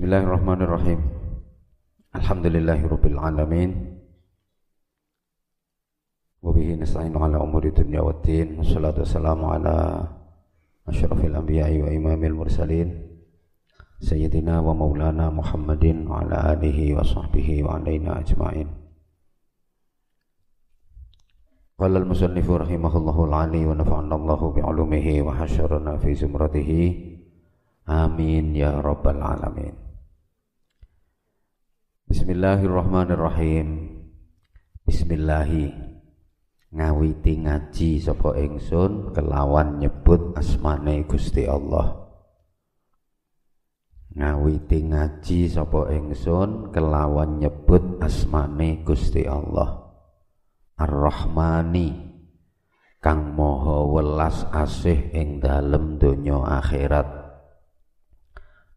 Bismillahirrahmanirrahim. Alhamdulillahirabbil alamin. Wa bihi nasta'inu ala umuri dunya waddin. Wassalatu wassalamu ala asyrafil anbiya'i wa imamil mursalin. Sayyidina wa maulana Muhammadin wa ala alihi wa sahbihi wa alaina ajma'in. Al-musannifu rahimahullahu al-ali wa nafa'ana Allahu bi'ulumihi wa hasyarana fi zumratihi. Amin ya rabbal alamin. Bismillahirrahmanirrahim. Bismillahi ngawiti ngaji sapa ingsun kelawan nyebut asmane Gusti Allah. Ngawiti ngaji sapa ingsun kelawan nyebut asmane Gusti Allah. Ar-Rahmani kang maha welas asih ing dalem donya akhirat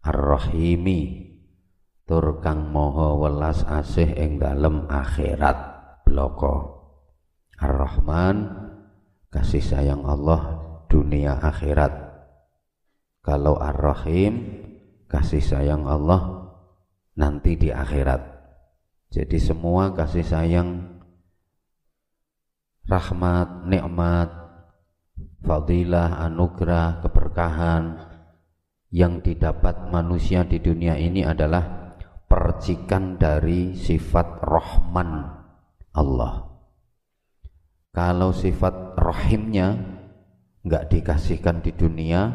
Ar-Rahimi tur kang maha welas asih ing dalem akhirat bloko. Ar-Rahman kasih sayang Allah dunia akhirat. Kalau Ar-Rahim kasih sayang Allah nanti di akhirat. Jadi semua kasih sayang rahmat, nikmat, fadilah, anugerah, keberkahan yang didapat manusia di dunia ini adalah percikan dari sifat Rahman Allah. Kalau sifat rahimnya nggak dikasihkan di dunia,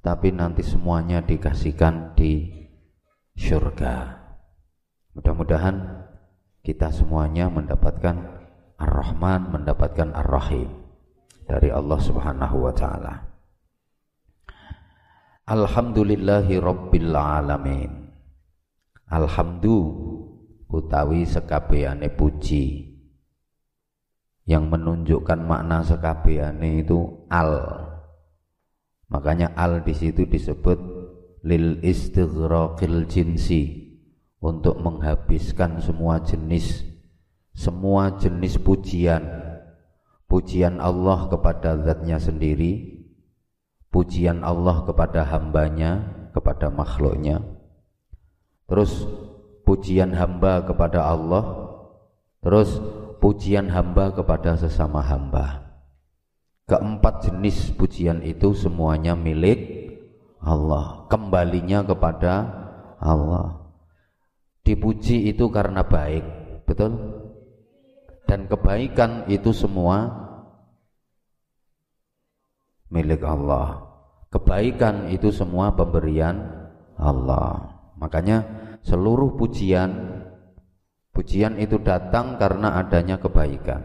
tapi nanti semuanya dikasihkan di surga. Mudah-mudahan kita semuanya mendapatkan Ar-Rahman, mendapatkan Ar-Rahim dari Allah Subhanahu wa taala. Alhamdulillahi Rabbil Alamin Alhamdu utawi sekabehane puji. Yang menunjukkan makna sekabehane itu al. Makanya al di situ disebut lil istighraqil jinsi untuk menghabiskan semua jenis semua jenis pujian. Pujian Allah kepada zatnya sendiri pujian Allah kepada hambanya, kepada makhluknya. Terus pujian hamba kepada Allah, terus pujian hamba kepada sesama hamba. Keempat jenis pujian itu semuanya milik Allah, kembalinya kepada Allah. Dipuji itu karena baik, betul? Dan kebaikan itu semua milik Allah. Kebaikan itu semua pemberian Allah. Makanya seluruh pujian pujian itu datang karena adanya kebaikan.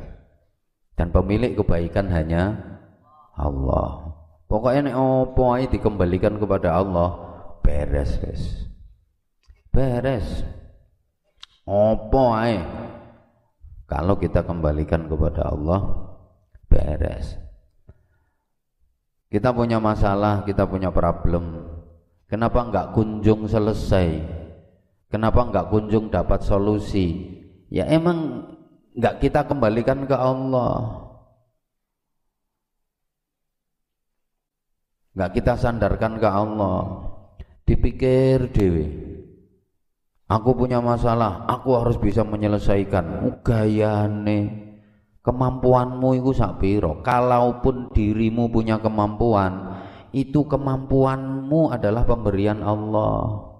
Dan pemilik kebaikan hanya Allah. Pokoknya nek opo dikembalikan kepada Allah, beres, guys. Beres. Opo kalau kita kembalikan kepada Allah, beres. Kita punya masalah, kita punya problem. Kenapa enggak kunjung selesai? Kenapa enggak kunjung dapat solusi? Ya emang enggak kita kembalikan ke Allah. Enggak kita sandarkan ke Allah. Dipikir dewi. Aku punya masalah, aku harus bisa menyelesaikan. Gayane kemampuanmu itu sapiro kalaupun dirimu punya kemampuan itu kemampuanmu adalah pemberian Allah.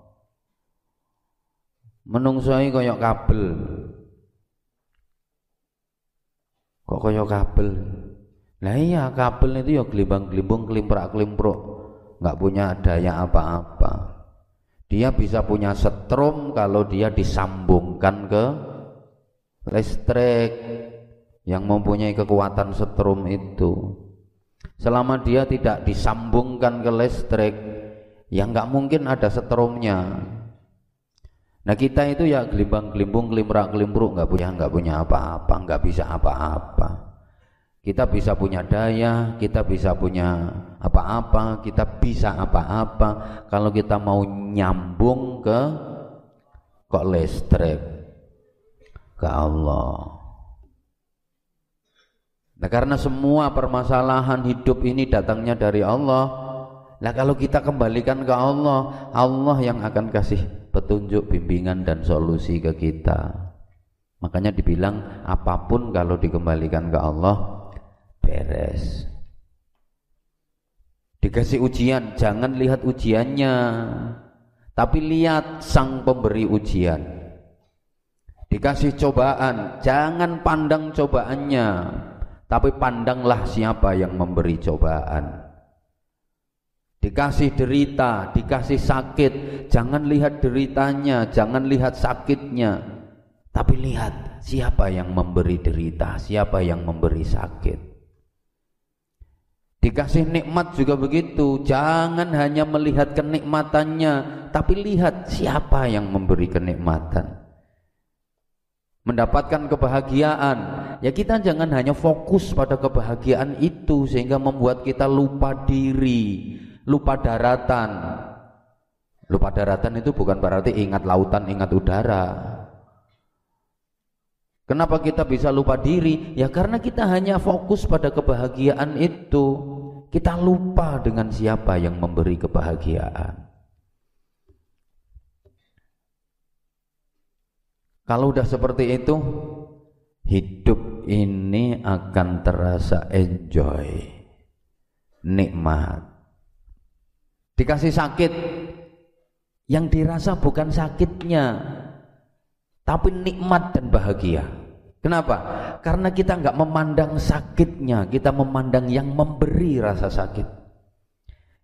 Menungsoi koyok kabel. Kok koyok kabel? Nah iya kabel itu ya gelimbang-gelimbung kelimprak-kelimpruk nggak punya daya apa-apa. Dia bisa punya setrum kalau dia disambungkan ke listrik yang mempunyai kekuatan setrum itu selama dia tidak disambungkan ke listrik ya nggak mungkin ada setrumnya nah kita itu ya gelimbang gelimbung gelimbrak gelimbruk nggak punya nggak punya apa-apa nggak bisa apa-apa. Kita bisa punya daya kita bisa punya apa-apa kita bisa apa-apa. Kalau kita mau nyambung ke kok listrik? Ke Allah Nah karena semua permasalahan hidup ini datangnya dari Allah Nah kalau kita kembalikan ke Allah, Allah yang akan kasih petunjuk, bimbingan dan solusi ke kita. Makanya dibilang apa pun kalau dikembalikan ke Allah beres. Dikasih ujian, jangan lihat ujiannya, tapi lihat sang pemberi ujian. Dikasih cobaan, jangan pandang cobaannya, tapi pandanglah siapa yang memberi cobaan. Dikasih derita, dikasih sakit, jangan lihat deritanya, jangan lihat sakitnya, tapi lihat siapa yang memberi derita, siapa yang memberi sakit. Dikasih nikmat juga begitu, jangan hanya melihat kenikmatannya, tapi lihat siapa yang memberi kenikmatan. Mendapatkan kebahagiaan, ya kita jangan hanya fokus pada kebahagiaan itu sehingga membuat kita lupa diri, lupa daratan. Lupa daratan itu bukan berarti ingat lautan, ingat udara. Kenapa kita bisa lupa diri? Ya karena kita hanya fokus pada kebahagiaan itu. Kita lupa dengan siapa yang memberi kebahagiaan. Kalau udah seperti itu, hidup ini akan terasa enjoy, nikmat. Dikasih sakit, yang dirasa bukan sakitnya, tapi nikmat dan bahagia. Kenapa? Karena kita nggak memandang sakitnya, kita memandang yang memberi rasa sakit.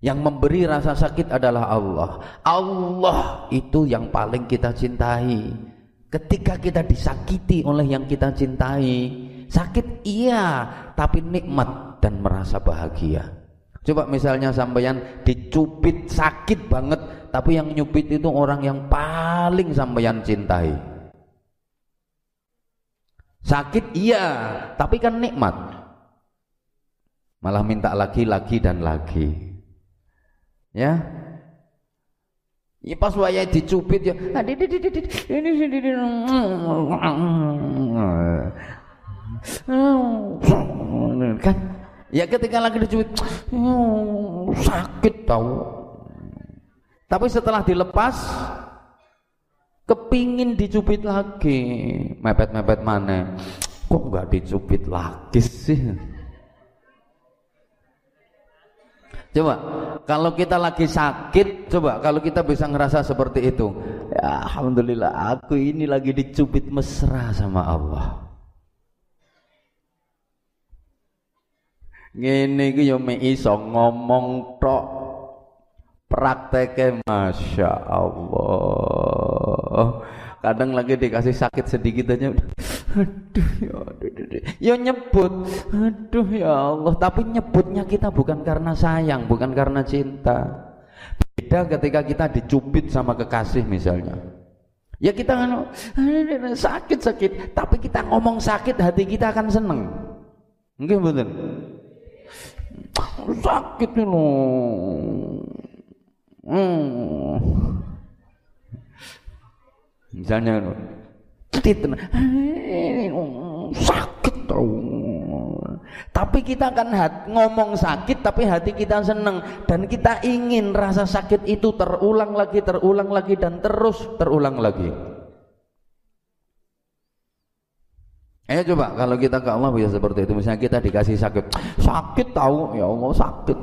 Yang memberi rasa sakit adalah Allah. Allah itu yang paling kita cintai. Ketika kita disakiti oleh yang kita cintai, sakit iya, tapi nikmat dan merasa bahagia. Coba misalnya sampeyan dicubit sakit banget, tapi yang nyubit itu orang yang paling sampeyan cintai. Sakit iya, tapi kan nikmat. Malah minta lagi, lagi dan lagi. Ya. Ya pas waya dicubit ya. Kan Ya ketika lagi dicubit sakit tahu. Tapi setelah dilepas kepingin dicubit lagi, mepet-mepet mana? Kok nggak dicubit lagi sih? Coba kalau kita lagi sakit, coba kalau kita bisa ngerasa seperti itu. Ya, Alhamdulillah aku ini lagi dicubit mesra sama Allah. ngene iki ya mek iso ngomong tok prakteke masya Allah kadang lagi dikasih sakit sedikit aja aduh ya aduh, ya nyebut aduh ya Allah. Tapi nyebutnya kita bukan karena sayang bukan karena cinta. Beda ketika kita dicubit sama kekasih misalnya. Ya kita kan sakit sakit tapi kita ngomong sakit hati kita akan seneng. Mungkin betul sakit ini hmm. Misalnya titit sakit tau tapi kita kan ngomong sakit tapi hati kita seneng dan kita ingin rasa sakit itu terulang lagi terulang lagi dan terus terulang lagi Ayo coba kalau kita ke Allah bisa seperti itu. Misalnya kita dikasih sakit, sakit tahu ya Allah sakit.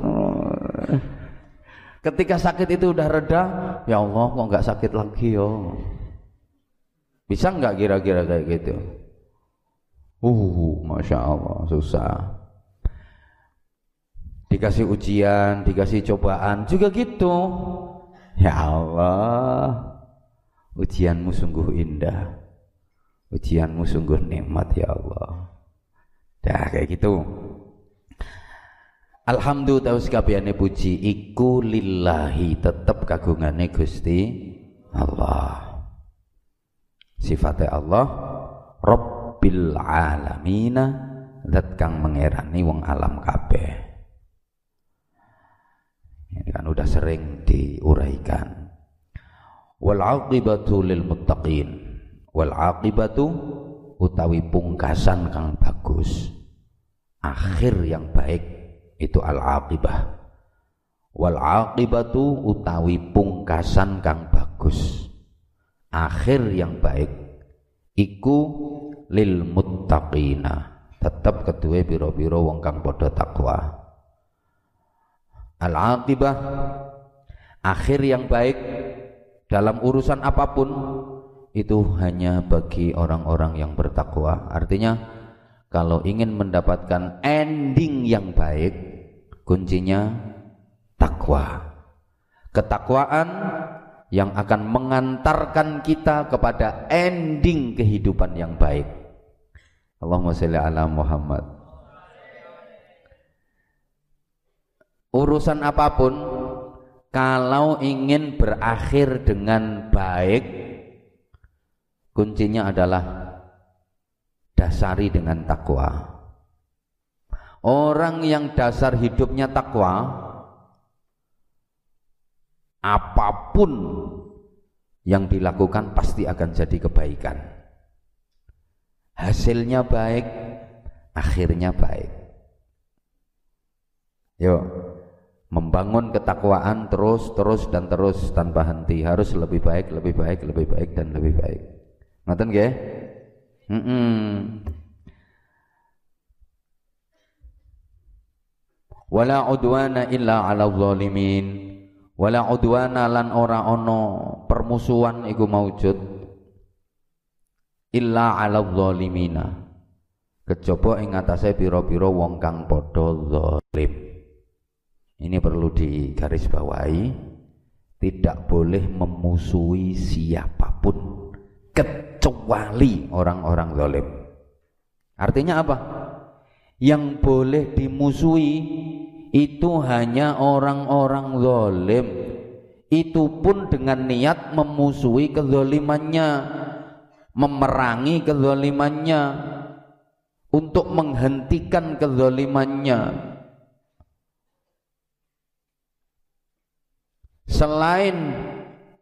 Ketika sakit itu udah reda, ya Allah kok nggak sakit lagi yo. Bisa nggak kira-kira kayak gitu? Uh, masya Allah susah. Dikasih ujian, dikasih cobaan juga gitu. Ya Allah, ujianmu sungguh indah ujianmu sungguh nikmat ya Allah dah kayak gitu Alhamdulillah tahu puji iku lillahi tetep kagungane Gusti Allah sifatnya Allah Rabbil alamina zat kang mengerani wong alam kabeh. Ini kan udah sering diuraikan. Wal aqibatu lil muttaqin. Wal aqibatu utawi pungkasan kang bagus. Akhir yang baik itu al aqibah. Wal aqibatu utawi pungkasan kang bagus akhir yang baik. Iku lil muttaqina. Tetap kedua biro-biro wong kang padha takwa. Al aqibah. Akhir yang baik dalam urusan apa pun itu hanya bagi orang-orang yang bertakwa. Artinya kalau ingin mendapatkan ending yang baik kuncinya takwa. Ketakwaan yang akan mengantarkan kita kepada ending kehidupan yang baik. Allahumma sholli ala Muhammad. Urusan apa pun kalau ingin berakhir dengan baik kuncinya adalah dasari dengan takwa. Orang yang dasar hidupnya takwa, apa pun yang dilakukan pasti akan jadi kebaikan. Hasilnya baik, akhirnya baik. Yuk, membangun ketakwaan terus, terus dan terus tanpa henti. Harus lebih baik, lebih baik, lebih baik dan lebih baik. Ngoten nggih? Mm -mm. Wala udwana illa 'ala zalimin wala udwana lan ora ono permusuhan iku maujud. Illa ala zalimina kejaba ing atase pira-pira wong kang padha zalim ini perlu digarisbawahi. Tidak boleh memusuhi siapa pun kecuali orang-orang zalim artinya apa? Yang boleh dimusuhi itu hanya orang-orang zalim. Itu pun dengan niat memusuhi kezalimannya memerangi kezalimannya untuk menghentikan kezalimannya. Selain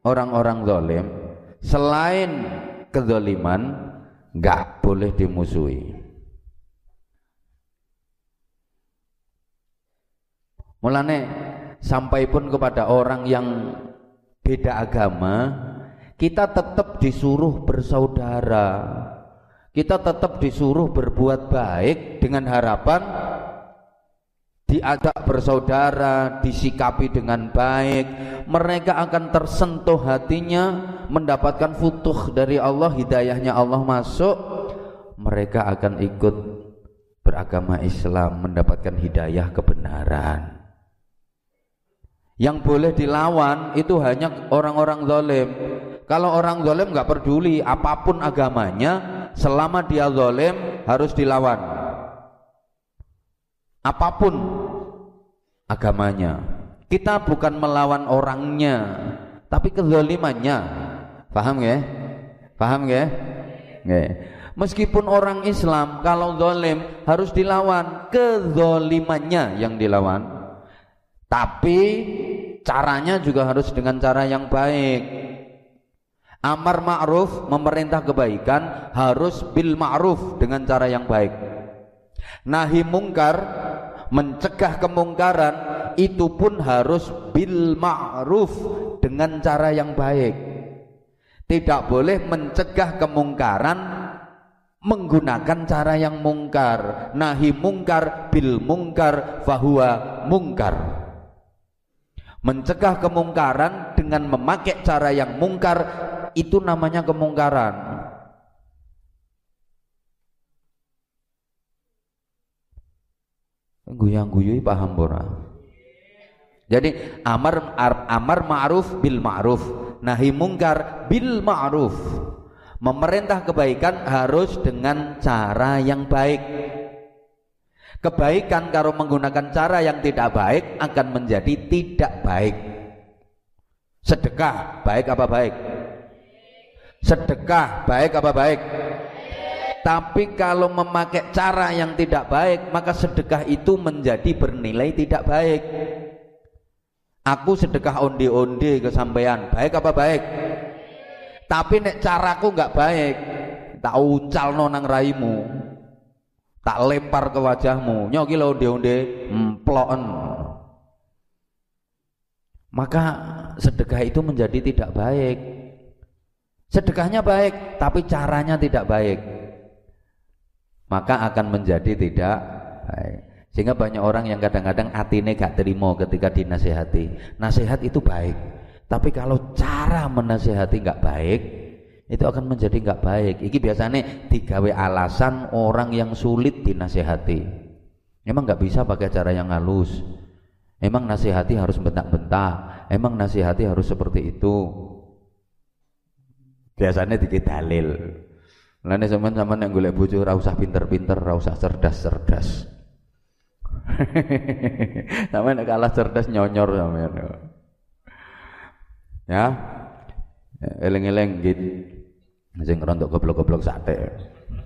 orang-orang zalim selain kezaliman nggak boleh dimusuhi Mulane sampai pun kepada orang yang beda agama, kita tetap disuruh bersaudara. Kita tetap disuruh berbuat baik dengan harapan diajak bersaudara, disikapi dengan baik, mereka akan tersentuh hatinya, mendapatkan futuh dari Allah, hidayahnya Allah masuk, mereka akan ikut beragama Islam, mendapatkan hidayah kebenaran. Yang boleh dilawan itu hanya orang-orang zalim. Kalau orang zalim nggak peduli apa pun agamanya, selama dia zalim harus dilawan. Apa pun agamanya. Kita bukan melawan orangnya, tapi kezalimannya. Paham ya? Paham ya? Meskipun orang Islam kalau zalim harus dilawan, kezalimannya yang dilawan. Tapi caranya juga harus dengan cara yang baik. Amar ma'ruf memerintah kebaikan harus bil ma'ruf dengan cara yang baik. Nahi mungkar mencegah kemungkaran itu pun harus bil ma'ruf dengan cara yang baik. Tidak boleh mencegah kemungkaran menggunakan cara yang mungkar. Nahi mungkar bil mungkar fahuwa mungkar mencegah kemungkaran dengan memakai cara yang mungkar itu namanya kemungkaran. Guyang guyui paham bora? Jadi amar amar ma'ruf bil ma'ruf. Nahi mungkar bil ma'ruf. Memerintah kebaikan harus dengan cara yang baik Kebaikan kalau menggunakan cara yang tidak baik akan menjadi tidak baik. Sedekah baik apa baik? Sedekah baik apa baik? Tapi kalau memakai cara yang tidak baik, maka sedekah itu menjadi bernilai tidak baik. Aku sedekah onde-onde ke sampean, baik apa baik? Tapi nek caraku nggak baik, tak uncal nonang raimu, tak lempar ke wajahmu nyoki lo onde-onde emploken maka sedekah itu menjadi tidak baik. Sedekahnya baik, tapi caranya tidak baik. Maka akan menjadi tidak baik. Sehingga banyak orang yang kadang-kadang atine gak terima ketika dinasehati. Nasihat itu baik, tapi kalau cara menasehati gak baik, itu akan menjadi gak baik. Iki biasanya digawe alasan orang yang sulit dinasehati. Emang gak bisa pakai cara yang halus. Emang nasihati harus bentak-bentak. Emang nasihati harus seperti itu. Biasanya dikit dalil. Lainnya zaman-zaman yang golek bojo ora usah pinter-pinter, ora usah cerdas-cerdas. sampean kalah cerdas nyonyor sampean. Ya. Eleng-eleng gitu. Sing rontok goblok-goblok sate.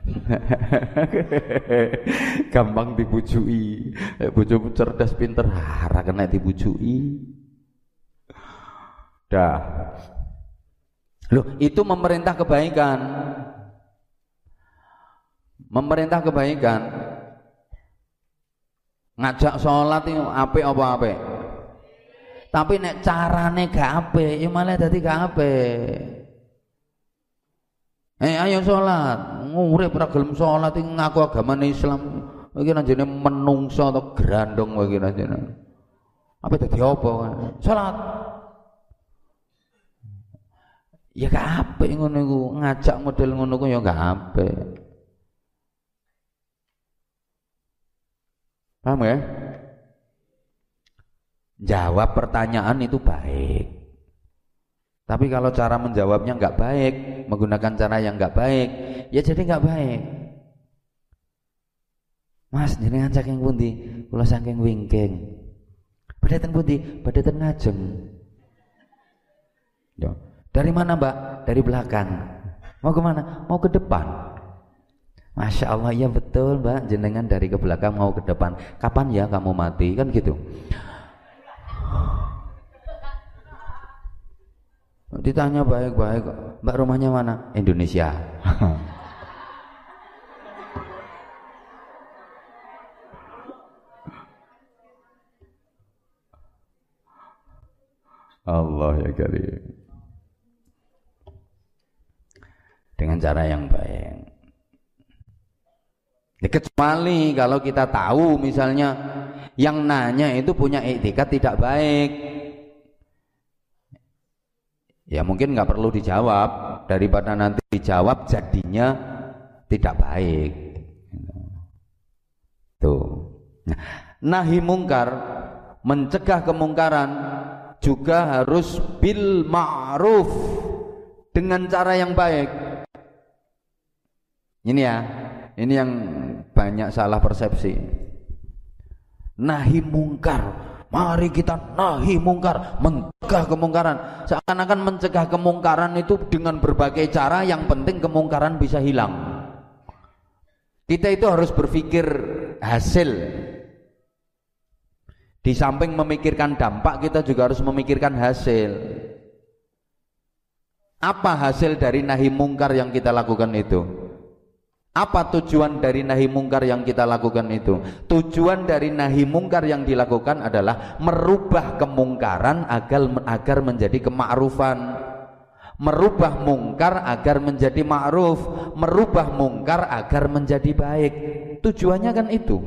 Gampang dibujui. Bojomu cerdas pinter, ora kena dibujui. Dah. Loh, itu memerintah kebaikan. Memerintah kebaikan ngajak sholat itu apik apa apik tapi nek carane gak apik ya malah dadi gak apik eh ayo sholat. Ngurip ora gelem sholat iki ngaku agama Islam. Iki nanjene menungso atau grandong iki nanjene apa dadi apa? Sholat. Ya gak apik ngono iku. Ngajak model ngono ku ya gak apik. Paham ya? Jawab pertanyaan itu baik. Tapi kalau cara menjawabnya nggak baik, menggunakan cara yang nggak baik, ya jadi nggak baik. Mas, jenengan saking pundi? Kula saking wingking. Padatan pundi? Padatan ngajeng. Ya. Dari mana, Mbak? Dari belakang. Mau ke mana? Mau ke depan. Masya Allah ya betul mbak jenengan dari ke belakang mau ke depan kapan ya kamu mati kan gitu ditanya baik-baik mbak rumahnya mana? Indonesia. Allah ya karim. Dengan cara yang baik. Ya, kecuali kalau kita tahu misalnya yang nanya itu punya etikat tidak baik. Ya mungkin nggak perlu dijawab daripada nanti dijawab jadinya tidak baik. Tuh. Nah, nahi mungkar mencegah kemungkaran juga harus bil ma'ruf dengan cara yang baik. Ini ya, ini yang banyak salah persepsi. Nahi mungkar. Mari kita nahi mungkar, mencegah kemungkaran. Seakan-akan mencegah kemungkaran itu dengan berbagai cara yang penting kemungkaran bisa hilang. Kita itu harus berpikir hasil. Di samping memikirkan dampak, kita juga harus memikirkan hasil. Apa hasil dari nahi mungkar yang kita lakukan itu? Apa tujuan dari nahi mungkar yang kita lakukan itu? Tujuan dari nahi mungkar yang dilakukan adalah merubah kemungkaran agar agar menjadi kemakrufan. Merubah mungkar agar menjadi ma'ruf, merubah mungkar agar menjadi baik. Tujuannya kan itu.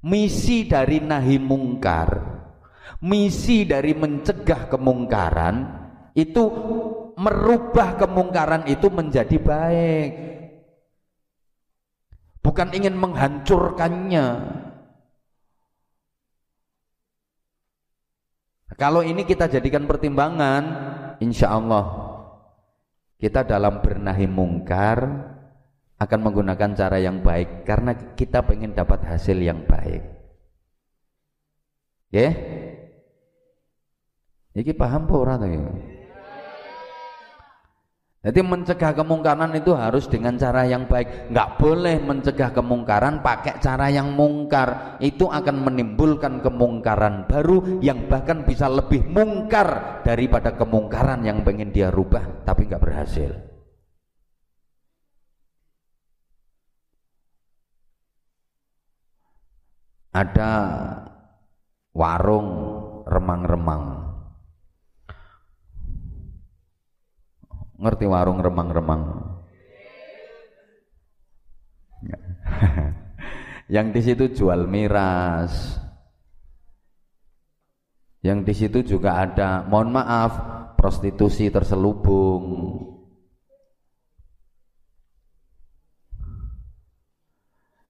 Misi dari nahi mungkar, misi dari mencegah kemungkaran itu merubah kemungkaran itu menjadi baik. Bukan ingin menghancurkannya. Kalau ini kita jadikan pertimbangan insya Allah kita dalam bernahi mungkar akan menggunakan cara yang baik karena kita ingin dapat hasil yang baik. Ya yeah? ini paham apa orang jadi mencegah kemungkaran itu harus dengan cara yang baik. Nggak boleh mencegah kemungkaran pakai cara yang mungkar. Itu akan menimbulkan kemungkaran baru yang bahkan bisa lebih mungkar daripada kemungkaran yang pengen dia rubah tapi nggak berhasil. Ada warung remang-remang. Ngerti warung remang-remang? Ya. Yang di situ jual miras. Yang di situ juga ada, mohon maaf, prostitusi terselubung.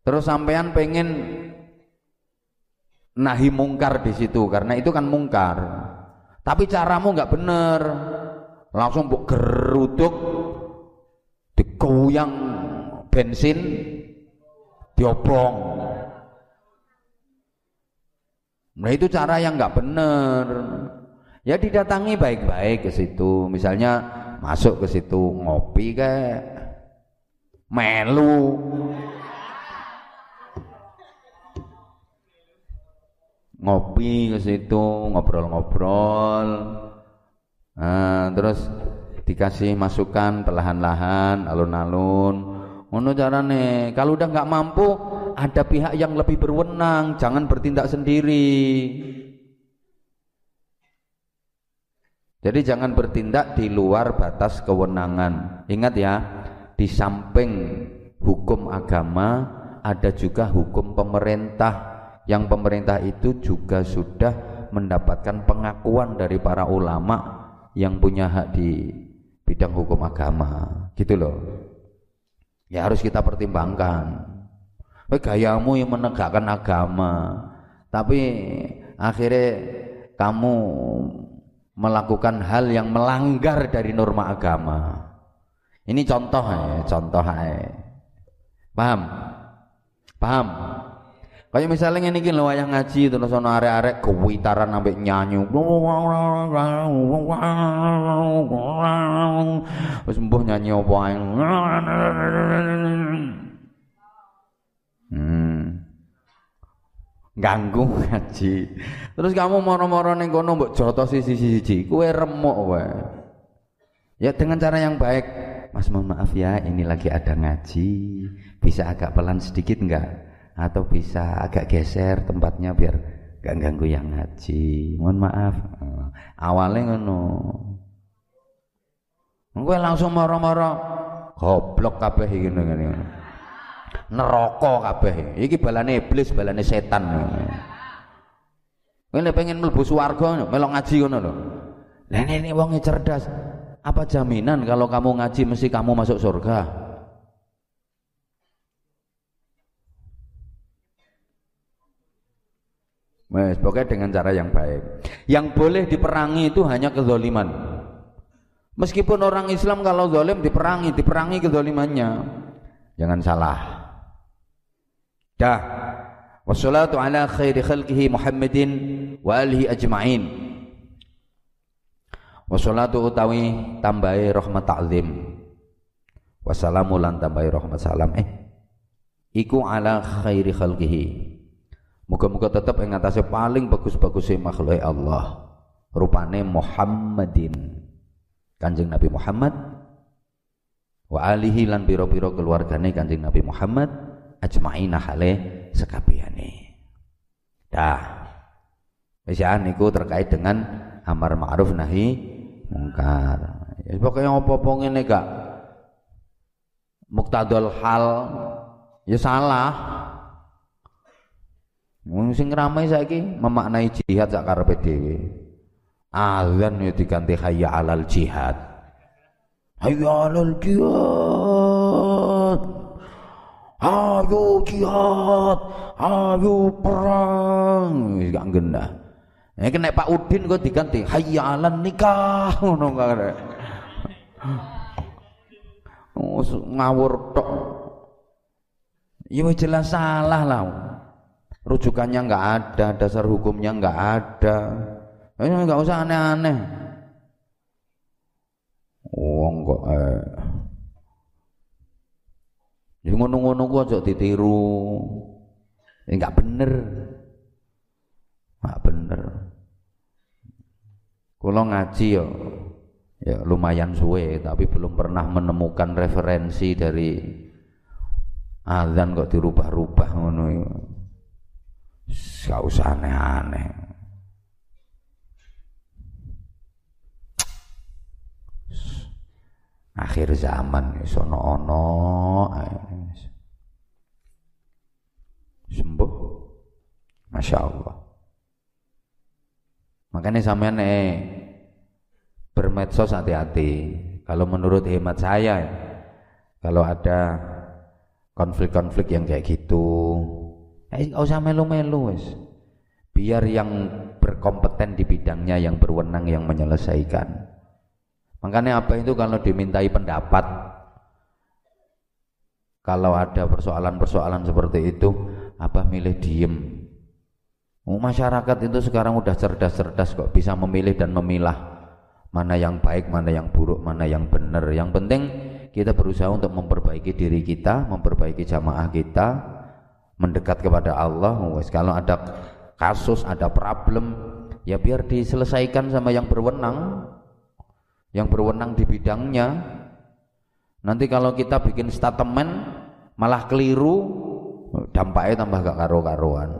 Terus sampean pengen nahi mungkar di situ karena itu kan mungkar. Tapi caramu nggak bener. Langsung buk geruduk dikuyang bensin diobong. Nah itu cara yang nggak bener. Ya didatangi baik-baik ke situ. Misalnya masuk ke situ ngopi kayak melu ngopi ke situ ngobrol-ngobrol nah, terus dikasih masukan perlahan-lahan alun-alun. Ngono carane kalau udah nggak mampu ada pihak yang lebih berwenang jangan bertindak sendiri. Jadi jangan bertindak di luar batas kewenangan. Ingat ya di samping hukum agama ada juga hukum pemerintah. Yang pemerintah itu juga sudah mendapatkan pengakuan dari para ulama yang punya hak di bidang hukum agama. Gitu loh. Ya harus kita pertimbangkan. Gayamu yang menegakkan agama. Tapi akhirnya kamu melakukan hal yang melanggar dari norma agama. Ini contoh ya contoh ya paham? Paham Kayak misalnya ini gini wayang ngaji terus ono arek-arek kewitaran sampai nyanyi. Wis mbuh nyanyi apa ae. Hmm. Ganggu ngaji. Terus kamu moro-moro ning kono mbok sisi-sisi, kowe remuk wae. Ya dengan cara yang baik. Mas mohon maaf ya, ini lagi ada ngaji. Bisa agak pelan sedikit enggak? Atau bisa agak geser tempatnya biar gak ganggu yang ngaji mohon maaf eh, awalnya ngono gue langsung marah-marah goblok kabeh iki ngene neraka kabeh iki balane iblis balane setan Kowe pengen mlebu swarga melok ngaji ngono lho. Lah ini wonge cerdas. Apa jaminan kalau kamu ngaji mesti kamu masuk surga? Mas, pokoknya dengan cara yang baik. Yang boleh diperangi itu hanya kezoliman. Meskipun orang Islam kalau zolim diperangi, diperangi kezolimannya. Jangan salah. Dah. Wassalatu ala khairi khalqihi Muhammadin wa alihi ajma'in. Wassalatu utawi tambahi rahmat ta'zim. Wassalamu lan tambahi rahmat salam. Eh, iku ala khairi khalqihi Muka-muka tetap yang atasnya paling bagus-bagusnya makhluk Allah. Rupane Muhammadin. Kanjeng Nabi Muhammad wa alihi lan piro-piro keluargane Kanjeng Nabi Muhammad ajmaina hale sekabehane. Dah. Wis ya, niku terkait dengan amar ma'ruf nahi mungkar. Ya pokoknya apa-apa ngene gak muktadul hal ya salah Wong sing ramai saiki memaknai jihad sak karepe dhewe. Azan yo diganti hayya alal jihad. Hayya alal jihad. Ayo jihad, ayo perang. Gak gendah. Nek nek Pak Udin kok diganti hayya alal nikah ngono kare. Ngawur tok. Ya jelas salah lah rujukannya nggak ada, dasar hukumnya nggak ada. Ini nggak usah aneh-aneh. Wong kok eh. Jadi ngono-ngono gua aja ditiru. Ya nggak bener. Nggak bener. Kalau ngaji ya ya lumayan suwe tapi belum pernah menemukan referensi dari azan kok dirubah-rubah ngono. Gak usah aneh-aneh. Akhir zaman sono ono sembuh. Masya Allah. Makanya sampean eh bermedsos hati-hati. Kalau menurut hemat saya, kalau ada konflik-konflik yang kayak gitu, eh usah melu-melu wes. Biar yang berkompeten di bidangnya yang berwenang yang menyelesaikan. Makanya apa itu kalau dimintai pendapat? Kalau ada persoalan-persoalan seperti itu apa milih diem. Oh, masyarakat itu sekarang udah cerdas-cerdas kok bisa memilih dan memilah. Mana yang baik, mana yang buruk, mana yang benar. Yang penting kita berusaha untuk memperbaiki diri kita, memperbaiki jamaah kita, mendekat kepada Allah. Kalau ada kasus, ada problem, ya biar diselesaikan sama yang berwenang, yang berwenang di bidangnya. Nanti kalau kita bikin statement malah keliru, dampaknya tambah gak karo-karuan.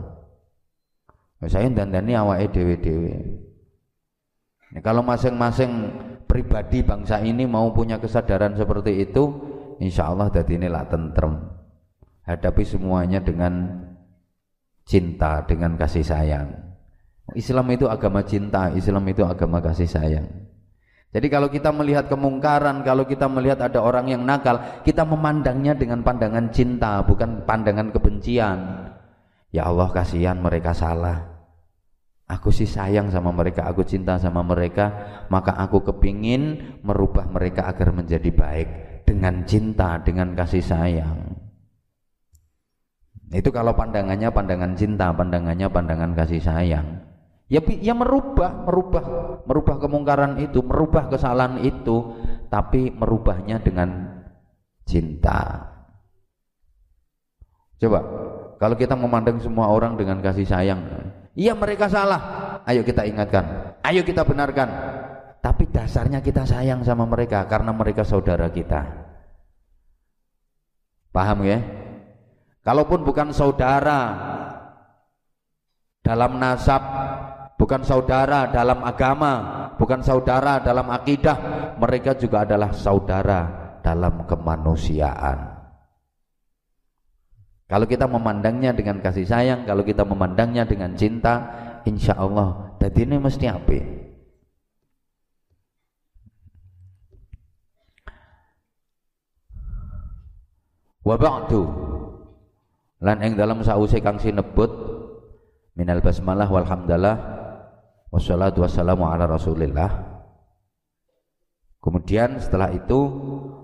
Saya dandani awake dewe-dewe. Nah, kalau masing-masing pribadi bangsa ini mau punya kesadaran seperti itu, insya Allah jadi inilah tentrem. Hadapi semuanya dengan cinta, dengan kasih sayang. Islam itu agama cinta, Islam itu agama kasih sayang. Jadi kalau kita melihat kemungkaran, kalau kita melihat ada orang yang nakal, kita memandangnya dengan pandangan cinta, bukan pandangan kebencian. Ya Allah kasihan mereka salah. Aku sih sayang sama mereka, aku cinta sama mereka, maka aku kepingin merubah mereka agar menjadi baik dengan cinta, dengan kasih sayang. Itu kalau pandangannya pandangan cinta, pandangannya pandangan kasih sayang. Ya, ya merubah, merubah, merubah kemungkaran itu, merubah kesalahan itu, tapi merubahnya dengan cinta. Coba, kalau kita memandang semua orang dengan kasih sayang, Iya mereka salah. Ayo kita ingatkan. Ayo kita benarkan. Tapi dasarnya kita sayang sama mereka karena mereka saudara kita. Paham ya? Kalaupun bukan saudara dalam nasab, bukan saudara dalam agama, bukan saudara dalam akidah, mereka juga adalah saudara dalam kemanusiaan. Kalau kita memandangnya dengan kasih sayang, kalau kita memandangnya dengan cinta, insya Allah tadi ini mesti apa? Wa ba'du lan ing dalam sause kang sinebut minal basmalah walhamdalah wassalatu wassalamu ala rasulillah. Kemudian setelah itu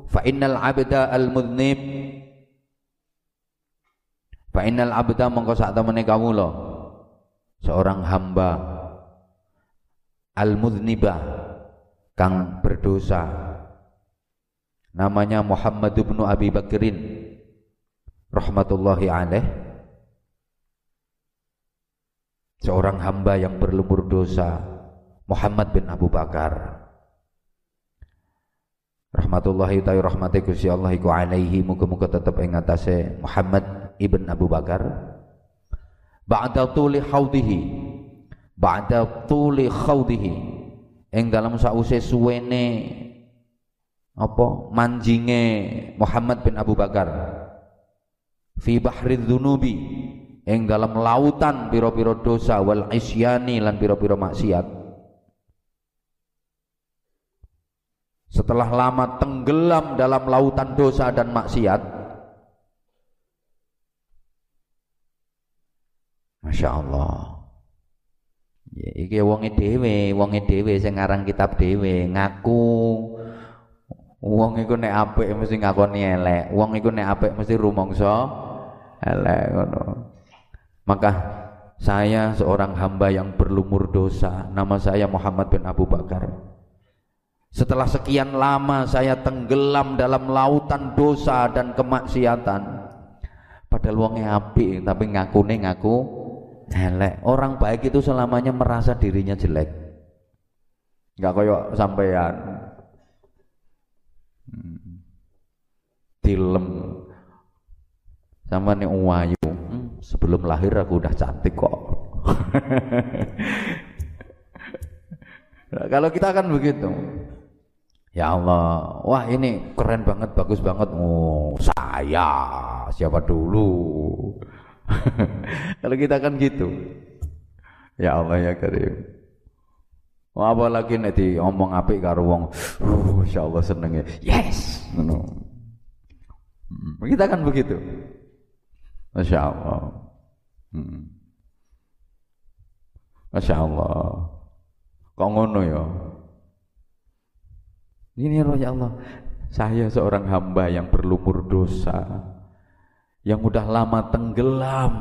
fa innal abda al mudnib. Fa innal abda mongko sak temene kawula seorang hamba al mudniba kang berdosa. Namanya Muhammad bin Abi Bakrin rahmatullahi alaih. Seorang hamba yang berlumur dosa Muhammad bin Abu Bakar. Rahmatullahi ta'ala rahmati Gusti Allah iku alaihi. Muga-muga tetep ing atase Muhammad ibn Abu Bakar. Ba'da tuli khawdihi ba'da tuli khawdihi yang dalam sause suwene apa manjinge Muhammad bin Abu Bakar fi bahri dzunubi yang dalam lautan piro-piro dosa wal isyani lan piro-piro maksiat. Setelah lama tenggelam dalam lautan dosa dan maksiat Masya Allah. Ya, iki wonge dhewe, wonge dhewe sing ngarang kitab dhewe ngaku. Wong iku nek apik mesti ngakoni elek, wong iku nek apik mesti rumangsa elek. Maka saya seorang hamba yang berlumur dosa, nama saya Muhammad bin Abu Bakar. Setelah sekian lama saya tenggelam dalam lautan dosa dan kemaksiatan. Padahal wonge apik tapi ngakune ngaku elek. Orang baik itu selamanya merasa dirinya jelek. Enggak koyok sampean. Hmm. Dilem sama nih wayu. Hmm, sebelum lahir aku udah cantik kok. nah, kalau kita kan begitu. Ya Allah, wah ini keren banget, bagus banget. Oh, saya siapa dulu? Kalau kita kan gitu. Ya Allah ya Karim. Wah, apalagi nek omong apik karo wong, uh, Allah seneng ya. Yes. No. Hmm, kita kan begitu. Masya Allah. Hmm. Masya Allah. Kok ngono ya? Ini roh ya Allah, saya seorang hamba yang berlumur dosa, yang udah lama tenggelam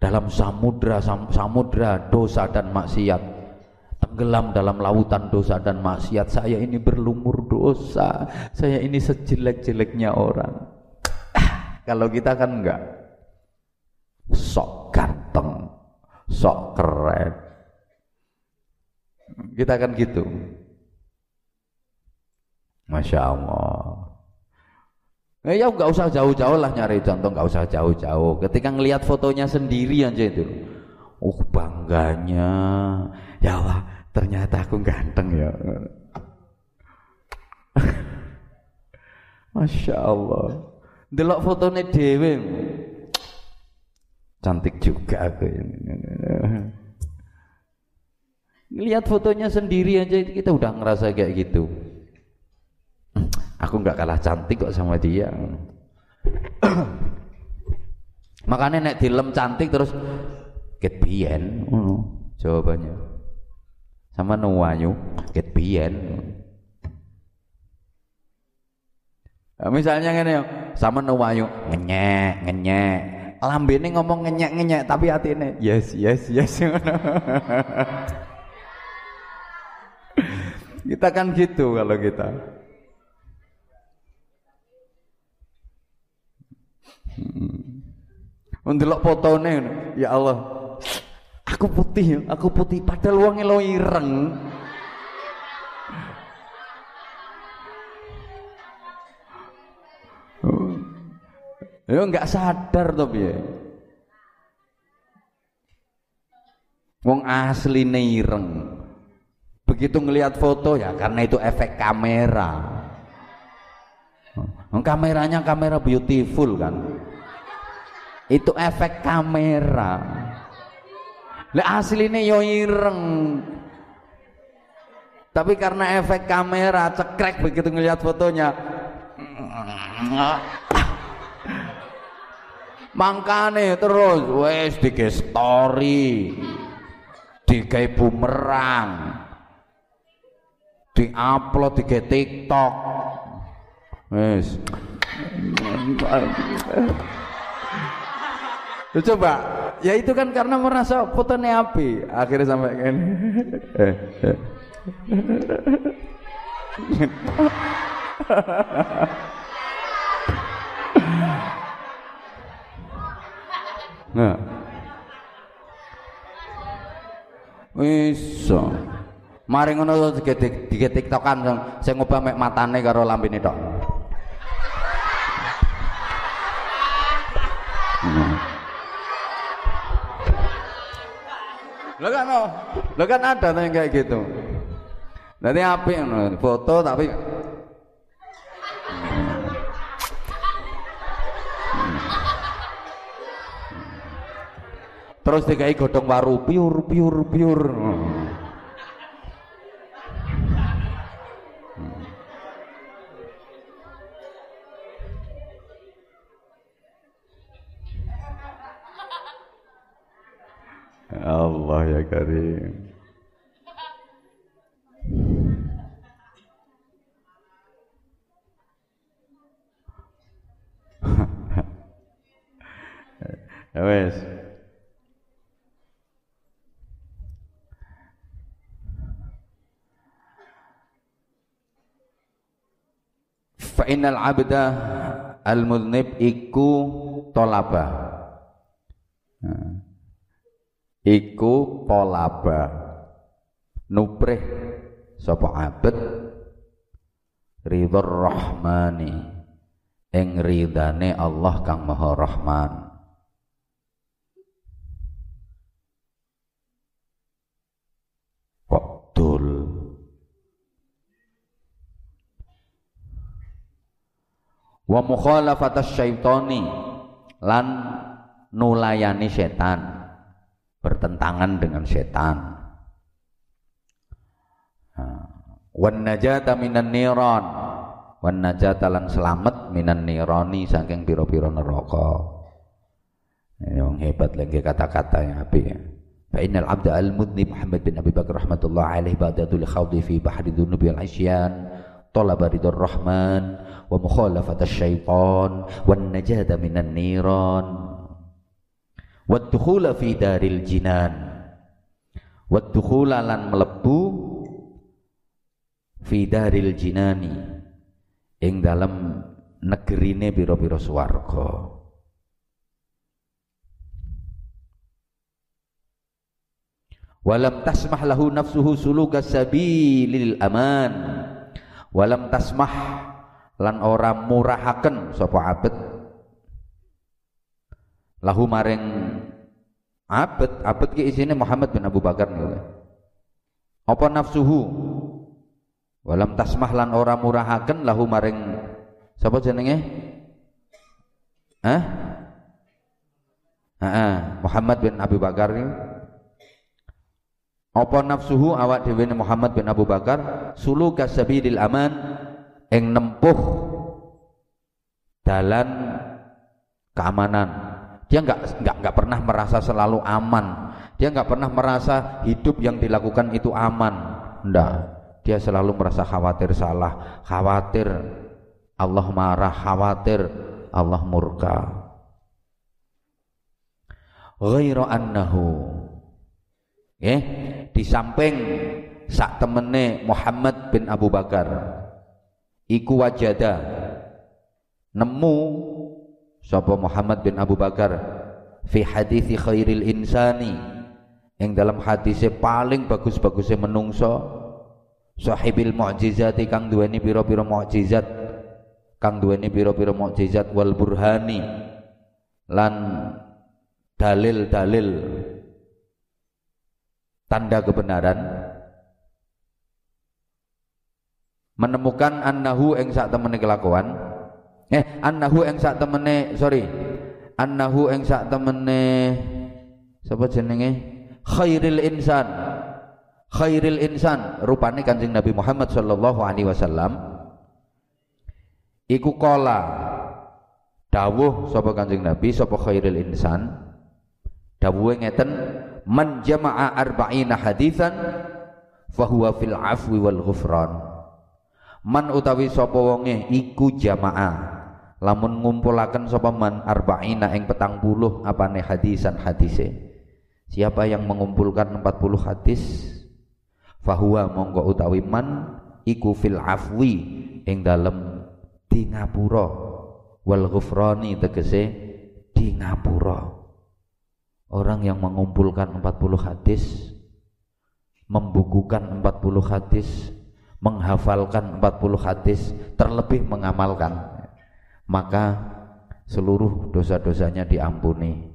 dalam samudra samudra dosa dan maksiat, tenggelam dalam lautan dosa dan maksiat. Saya ini berlumur dosa, saya ini sejelek-jeleknya orang. Kalau kita kan enggak, sok ganteng, sok keren. Kita kan gitu. Masya Allah. Nah, ya nggak usah jauh-jauh lah nyari contoh, nggak usah jauh-jauh. Ketika ngelihat fotonya sendiri aja itu, uh bangganya, ya Allah ternyata aku ganteng ya. Masya Allah. Delok fotonya dewe, cantik juga aku. Lihat fotonya sendiri aja kita udah ngerasa kayak gitu. Aku nggak kalah cantik kok sama dia. Makanya nek dilem cantik terus ket biyen jawabannya. Sama nuwayu ket biyen nah, misalnya ngene sama nuwayu ngenyek ngenyek lambene ngomong ngenyek ngenyek tapi ini yes yes yes kita kan gitu kalau kita Mendelok fotone ya Allah. Aku putih, aku putih padahal wong lo ireng. Ya enggak sadar to piye. Wong asli ireng. Begitu ngelihat foto ya karena itu efek kamera. Kameranya kamera beautiful kan. Itu efek kamera. Lah aslinya yo ireng. Tapi karena efek kamera cekrek begitu ngelihat fotonya. Mangkane terus wes di story, di bumerang, di upload di TikTok, Wes. Coba, ya itu kan karena merasa fotonya api, akhirnya sampai ini. Nah. Wis. Mari ngono dige dige TikTokan sing sing ngubah mek matane karo lambene tok. Lo kan, lo kan ada yang kayak gitu. Nanti api foto tapi terus dikai godong waru piur piur piur. Allah ya Karim. ya wes. Fa innal abda al-mudnib iku tolaba. Nah. Iku polaba. Nuprih sapa abet? Ridhor rahmani. Ing ridane Allah kang maha rahman kok dul wa mukhalafatas syaitani lan nulayani setan bertentangan dengan setan. Wan najata minan niran wan najata lan selamat minan nirani saking pira-pira neraka. Yang hebat lagi kata-kata yang apik ya fa innal abda al mudnib Muhammad bin Abi Bakar rahmatullah alaihi ba'datul khawdi fi bahri dhunubi al talaba ridar rahman wa mukhalafat syaitan wan najata minan niran wa dukhula fi daril jinan wa dukhula lan melebu fi daril jinani ing dalam negerine pira-pira swarga. Walam tasmah lahu nafsuhu suluka sabilil aman walam tasmah lan ora murahaken sapa abet lahu maring abet abet ki isine Muhammad bin Abu Bakar niku. Apa nafsuhu? Walam tasmah lan ora murahaken lahu maring sapa jenenge? Hah? Ah, Muhammad bin Abu Bakar ini apa nafsuhu? Awak dhewe Muhammad bin Abu Bakar. Sulu kasabilil aman. Ing nempuh dalan keamanan. Dia nggak nggak nggak pernah merasa selalu aman. Dia nggak pernah merasa hidup yang dilakukan itu aman. Ndak. Dia selalu merasa khawatir salah. Khawatir. Allah marah. Khawatir. Allah murka. Ghairu annahu ya di samping sak temene Muhammad bin Abu Bakar iku wajada nemu sapa Muhammad bin Abu Bakar fi hadis khairil insani yang dalam hadisnya paling bagus-bagusnya menungso sahibil mu'jizati kang duweni pira-pira mukjizat kang duweni pira-pira mukjizat wal burhani lan dalil-dalil tanda kebenaran. Menemukan annahu ing sak temene kelakuan. Eh annahu ing sak temene sorry. Annahu ing sak temene sapa jenenge? Khairil insan. Khairil insan. Rupane Kanjeng Nabi Muhammad sallallahu alaihi wasallam iku kola dawuh sapa Kanjeng Nabi sapa khairil insan dawuhe ngeten man jama'a arba'ina hadithan fahuwa fil afwi wal ghufran. Man utawi sapa wonge iku jamaah lamun ngumpulaken sapa man arba'ina ing petang puluh apane hadisan hadise? Siapa yang mengumpulkan 40 hadis? Fahuwa monggo utawi man iku fil afwi ing dalem di ngapura. Wal ghufrani tegese di ngapura Orang yang mengumpulkan 40 hadis, membukukan 40 hadis, menghafalkan 40 hadis, terlebih mengamalkan, maka seluruh dosa-dosanya diampuni,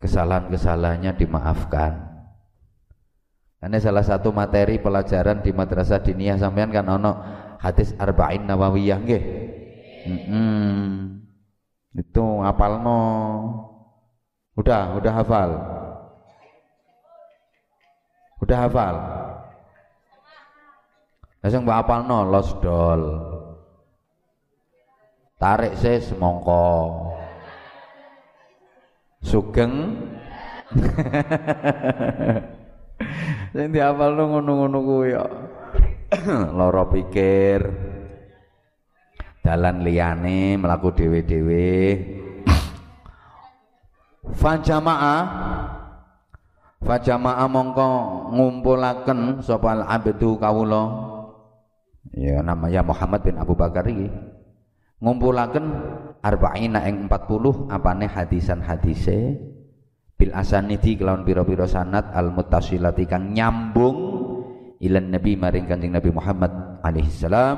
kesalahan-kesalahannya dimaafkan. Ini salah satu materi pelajaran di madrasah diniyah sampean kan ono hadis arba'in nawawiyah nggih. Mm -hmm. Itu apalno Udah, udah hafal. Udah hafal. Langsung mbak hafal no, los dol. Tarik se semongko. Sugeng. Sing dihafal no ngono-ngono kuwi ya. Loro pikir. Dalan liyane melaku dewe-dewe fajama'a fajama'a mongko ngumpulaken sapa al-abdu kawula. Ya namanya Muhammad bin Abu Bakar iki. Ngumpulaken arba'ina ing 40 apane hadisan hadise bil asanidi kelawan pira-pira sanad al muttasilati kang nyambung ilan nabi maring kanjeng Nabi Muhammad alaihi salam.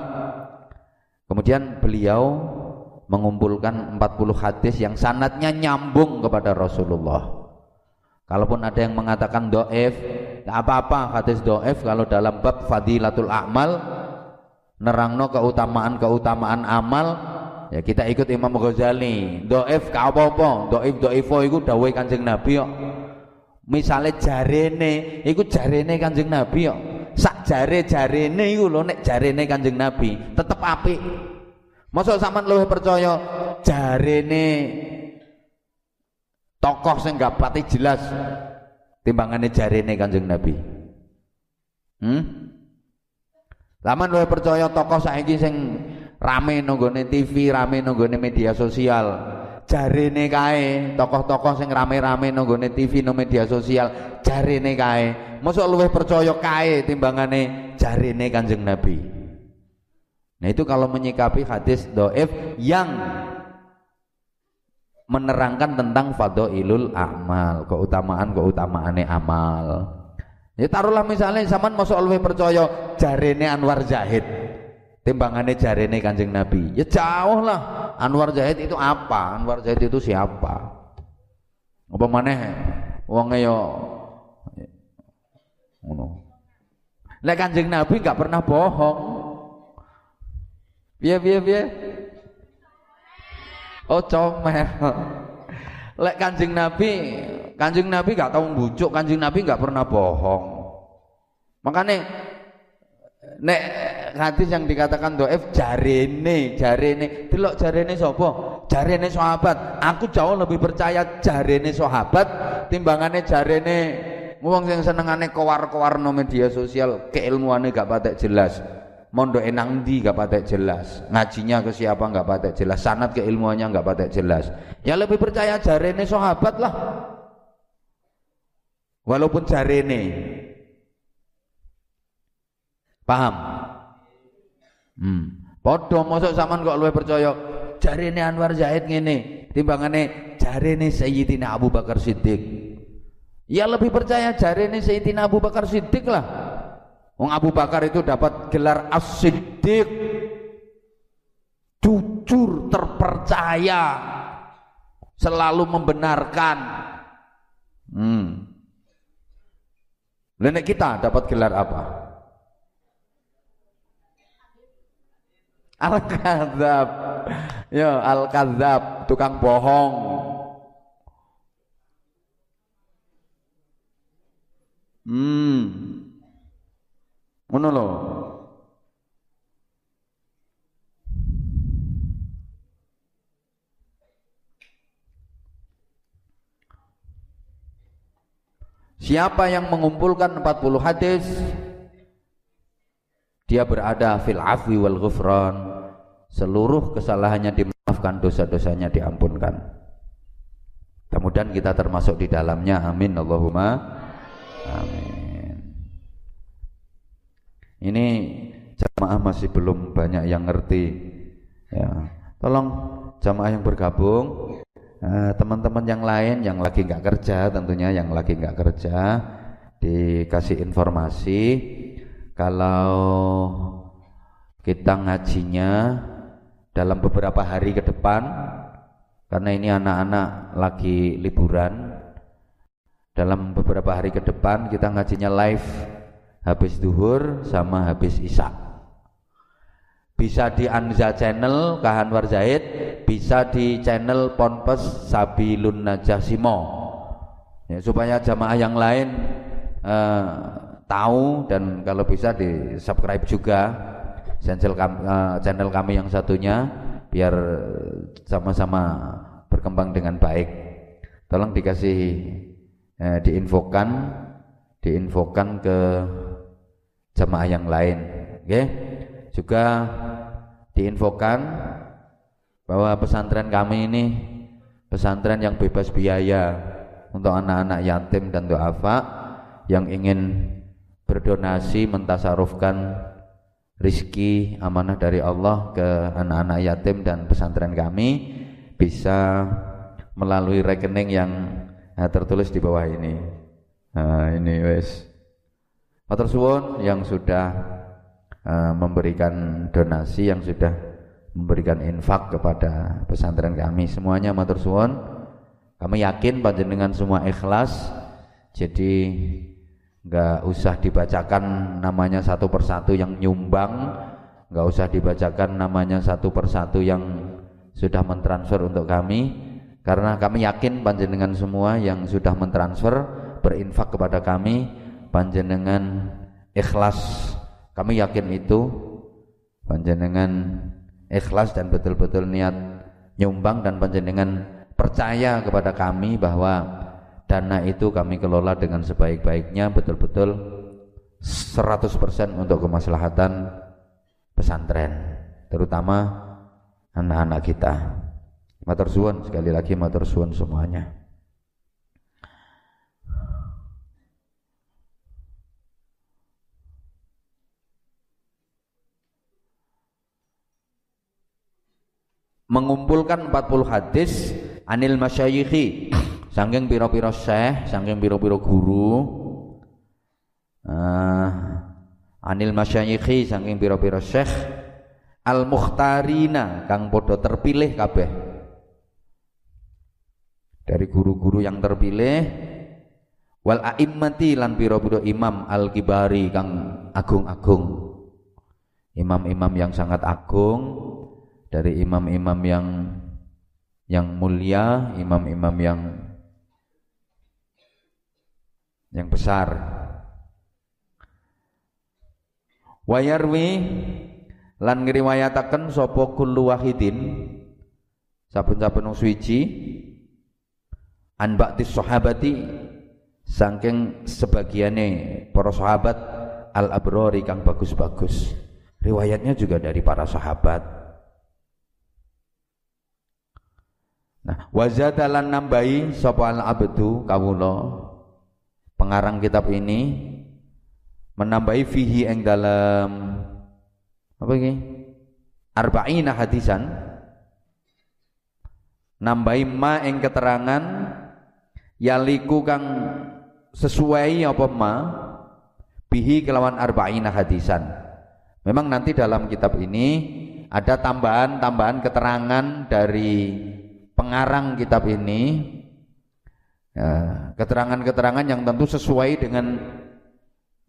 Kemudian beliau mengumpulkan 40 hadis yang sanatnya nyambung kepada Rasulullah. Kalaupun ada yang mengatakan do'ef, tidak apa-apa hadis do'ef kalau dalam bab fadilatul a'mal, nerangno keutamaan-keutamaan amal, ya kita ikut Imam Ghazali. Doif ka apa-apa doif doifo iku dawuhe Kanjeng Nabi kok misale jarene iku jarene Kanjeng Nabi kok sak jare jarene iku lho nek jarene Kanjeng Nabi tetep apik Masa sampean luwih percaya jarene tokoh sing gak pati jelas timbangane jarene Kanjeng Nabi. Hmm? Laman luwih percaya tokoh saiki sing rame nonggone TV, rame nonggone media sosial. Jarene kae tokoh-tokoh sing rame-rame nonggone TV no media sosial, jarene kae. Mosok luwih percaya kae timbangane jarene Kanjeng Nabi. Nah itu kalau menyikapi hadis doif yang menerangkan tentang ilul amal, keutamaan keutamaane amal. Ya taruhlah misalnya zaman masuk lebih percaya jarene Anwar Zahid, timbangannya jarene Kanjeng Nabi. Ya jauh lah. Anwar Zahid itu apa? Anwar Zahid itu siapa? Apa maneh wonge yo ngono. Lek Kanjeng Nabi nggak pernah bohong. Piye piye piye? Oh comel. Lek Kanjeng Nabi, Kanjeng Nabi gak tahu bujuk, Kanjeng Nabi gak pernah bohong. Makanya nek hadis yang dikatakan doef jarene, jarene, delok jarene sapa? Jarene sahabat. Aku jauh lebih percaya jarene sahabat timbangane jarene wong sing senengane kowar-kowar no media sosial, keilmuane gak patek jelas mondok enang di gak patek jelas? Ngajinya ke siapa gak patek jelas? Sanat ke ilmuannya gak patek jelas? Ya lebih percaya jarene sahabat lah. Walaupun jarene. Paham? Hmm. podo masuk zaman kok lebih percaya? Jarene Anwar Zaid ngene. Timbangane jarene Sayyidina Abu Bakar Siddiq. Ya lebih percaya jarene Sayyidina Abu Bakar Siddiq lah Wong Abu Bakar itu dapat gelar As-Siddiq. Jujur terpercaya. Selalu membenarkan. Hmm. Nenek kita dapat gelar apa? Al-Kadzab. Ya Al-Kadzab Tukang bohong. Hmm Ngono lho. Siapa yang mengumpulkan 40 hadis dia berada fil afwi wal ghufran. Seluruh kesalahannya dimaafkan dosa-dosanya diampunkan. Kemudian kita termasuk di dalamnya. Amin Allahumma. Amin ini jamaah masih belum banyak yang ngerti. Ya, tolong jamaah yang bergabung, eh, teman-teman yang lain yang lagi nggak kerja, tentunya yang lagi nggak kerja dikasih informasi kalau kita ngajinya dalam beberapa hari ke depan karena ini anak-anak lagi liburan dalam beberapa hari ke depan kita ngajinya live habis duhur sama habis isya bisa di Anza channel Kahanwar Zaid bisa di channel Ponpes Sabilun Najasimo ya, supaya jamaah yang lain uh, tahu dan kalau bisa di subscribe juga channel kami, uh, channel kami yang satunya biar sama-sama berkembang dengan baik. Tolong dikasih uh, diinfokan diinfokan ke jamaah yang lain. Okay? juga diinfokan bahwa pesantren kami ini pesantren yang bebas biaya untuk anak-anak yatim dan doafa yang ingin berdonasi mentasarufkan rizki amanah dari Allah ke anak-anak yatim dan pesantren kami bisa melalui rekening yang tertulis di bawah ini. Nah ini wes Matur suwun yang sudah uh, memberikan donasi, yang sudah memberikan infak kepada pesantren kami semuanya matur suwun. Kami yakin panjenengan semua ikhlas. Jadi nggak usah dibacakan namanya satu persatu yang nyumbang, nggak usah dibacakan namanya satu persatu yang sudah mentransfer untuk kami karena kami yakin panjenengan semua yang sudah mentransfer berinfak kepada kami panjenengan ikhlas. Kami yakin itu. Panjenengan ikhlas dan betul-betul niat nyumbang dan panjenengan percaya kepada kami bahwa dana itu kami kelola dengan sebaik-baiknya betul-betul 100% untuk kemaslahatan pesantren terutama anak-anak kita. Matur suwun sekali lagi matur suwun semuanya mengumpulkan 40 hadis anil masyayikhi. Saking pira-pira syekh saking pira-pira guru. Uh, anil masyayikhi saking pira-pira syekh. Al mukhtarina kang podo terpilih kabeh. Dari guru-guru yang terpilih. Wal a'immati lan pira-pira imam al kibari kang agung-agung. Imam-imam yang sangat agung dari imam-imam yang yang mulia, imam-imam yang yang besar. Wayarwi lan ngriwayataken sapa kullu wahidin saben-saben suci an ba'di sahabati saking sebagiane para sahabat al abrori kang bagus-bagus. Riwayatnya juga dari para sahabat. Nah, wazadalan nambahi sapa al abdu kawula pengarang kitab ini menambahi fihi ing dalam apa ini? Arba'ina hadisan nambahi ma ing keterangan yaliku kang sesuai apa ma bihi kelawan arba'ina hadisan. Memang nanti dalam kitab ini ada tambahan-tambahan keterangan dari pengarang kitab ini ya, keterangan-keterangan ya, yang tentu sesuai dengan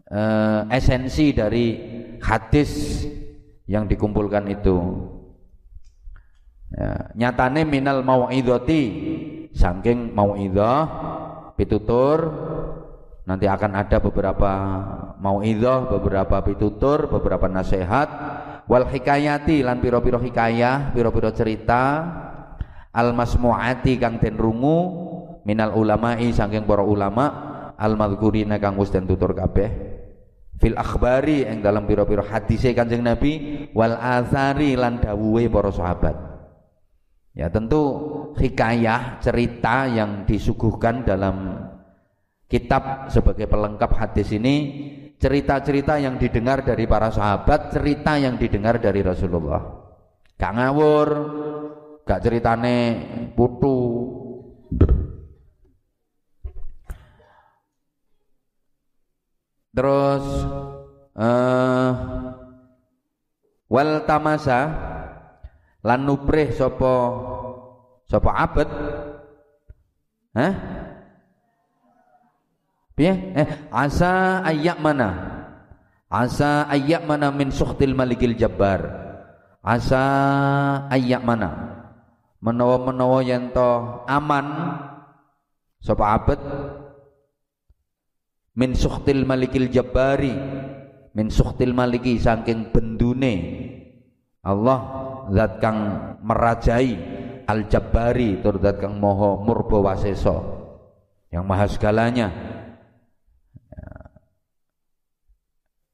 uh, esensi dari hadis yang dikumpulkan itu. Ya, nyatane minal mau'idhati saking mau'idhah pitutur nanti akan ada beberapa mau'idhah beberapa pitutur beberapa nasihat. Wal hikayati lan piro-piro hikayah piro-piro cerita al masmuati kang den rungu minal ulama'i saking para ulama al madhkurina kang wis den tutur kabeh. Fil akhbari yang dalam pira-pira hadise Kanjeng Nabi wal azari lan dawuhe para sahabat. Ya tentu hikayah cerita yang disuguhkan dalam kitab sebagai pelengkap hadis ini cerita-cerita yang didengar dari para sahabat cerita yang didengar dari Rasulullah. Gak ngawur gak ceritane putu terus uh, wal tamasa lan nuprih sapa sapa abet Hah? Eh, asa ayyak mana? Asa ayyak mana min sukhtil malikil jabbar. Asa ayyak mana? Menawa-menawa yen to aman sapa abet? Min sukhtil malikil jabbari min sukhtil maliki saking bendune Allah zat kang merajai al jabbari tur zat kang moho murba waseso yang maha segalanya.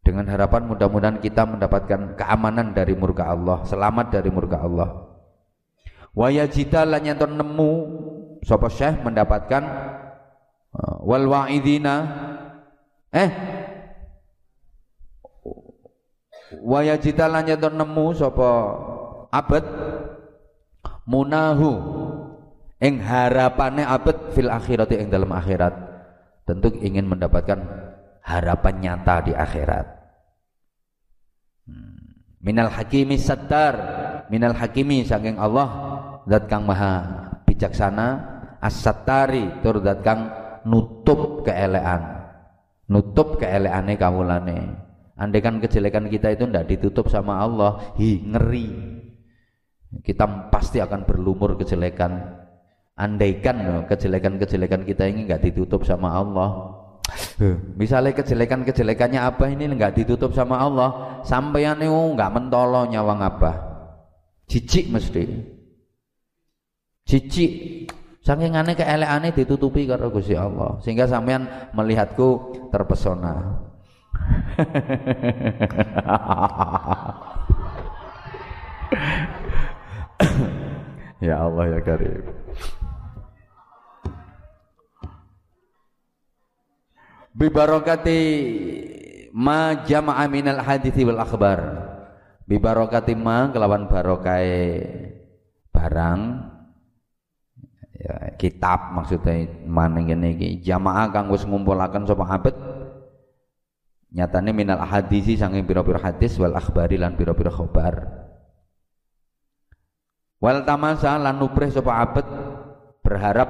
Dengan harapan mudah-mudahan kita mendapatkan keamanan dari murka Allah selamat dari murka Allah Wayajita lan yenton nemu. Sapa syekh mendapatkan uh, wal wa'idina. Eh? Wayajita lan yenton nemu sapa abad munahu. Ing harapane abad fil akhirati ing dalam akhirat. Tentu ingin mendapatkan harapan nyata di akhirat. Minal hakimi sattar. Minal hakimi saking Allah zat kang maha bijaksana. As-sattari tur zat kang nutup keelean nutup keeleane kawulane. Andai kan kejelekan kita itu tidak ditutup sama Allah hi ngeri. Kita pasti akan berlumur kejelekan. Andaikan kejelekan-kejelekan kita ini nggak ditutup sama Allah misalnya kejelekan-kejelekannya apa ini nggak ditutup sama Allah sampeyan itu nggak mentolo nyawang apa cicik mesti. Cicik saking aneh keelekannya ditutupi karo Gusti Allah sehingga sampean melihatku terpesona. Ya Allah ya Karim. Bibarokati ma jama'a minal hadithi wal akhbar. Bibarokati ma kelawan barokai barang. Ya, kitab maksudnya maning ngene iki. Jamaah kang wis ngumpulaken sapa abet nyatane minal hadisi saking pira-pira hadis wal akhbari lan pira-pira khabar. Wal tamasa lan nuprih sapa abet berharap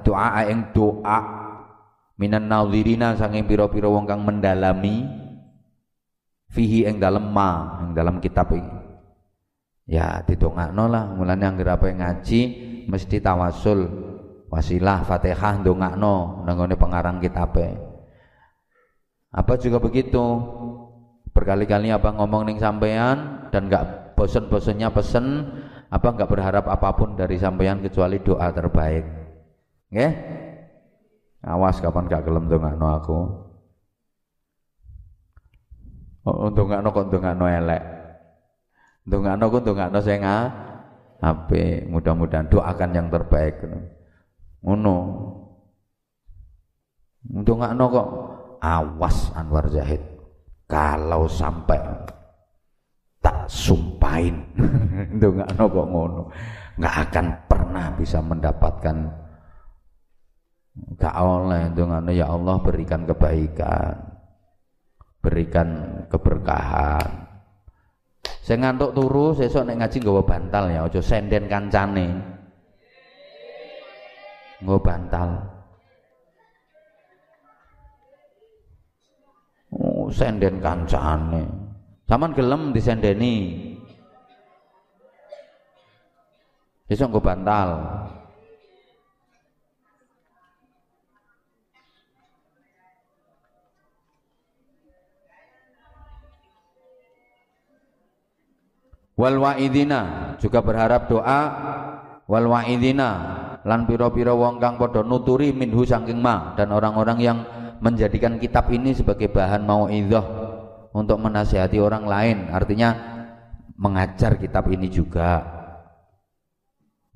doa ing doa minan nadhirina saking pira-pira wong kang mendalami fihi ing dalem ma ing dalam kitab iki. Ya didongakno lah mulane anggere apa ngaji mesti tawasul wasilah Fatihah ndongakno nang pengarang kitabe. Apa juga begitu? Berkali-kali apa ngomong ning sampean dan gak bosen-bosennya pesen apa enggak berharap apa pun dari sampean kecuali doa terbaik. Nggih awas kapan gak gelem ndongakno aku. Oh ndongakno kok ndongakno elek. Ndongakno kok ndongakno sing apik mudah-mudahan doakan yang terbaik. Ngono. Ndongakno kok. Awas Anwar Zahid. Kalau sampai tak sumpahin. Nggak kok ngono. Nggak akan pernah bisa mendapatkan gak oleh itu ya Allah berikan kebaikan. Berikan keberkahan. Saya ngantuk turu sesuk nek ngaji nggawa bantal ya aja senden kancane. Nggawa bantal. Oh senden kancane. Saman gelem disendeni. Besok nggo bantal. Wal wa'idina juga berharap doa. Wal wa'idina lan pira-pira wong kang padha nuturi minhu saking ma dan orang-orang yang menjadikan kitab ini sebagai bahan mauidhah untuk menasihati orang lain. Artinya mengajar kitab ini juga.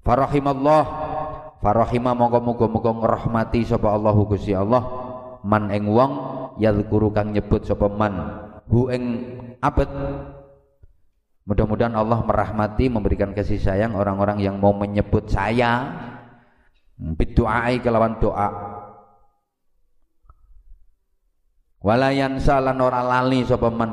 Farahimallah farahimah moga moga moga ngerahmati sapa Allahu Gusti Allah. Man ing wong yadhkuru kang nyebut sapa man. Hu ing abet mudah-mudahan Allah merahmati memberikan kasih sayang orang-orang yang mau menyebut saya bidu'ai kelawan doa walayan salan ora lali sapa man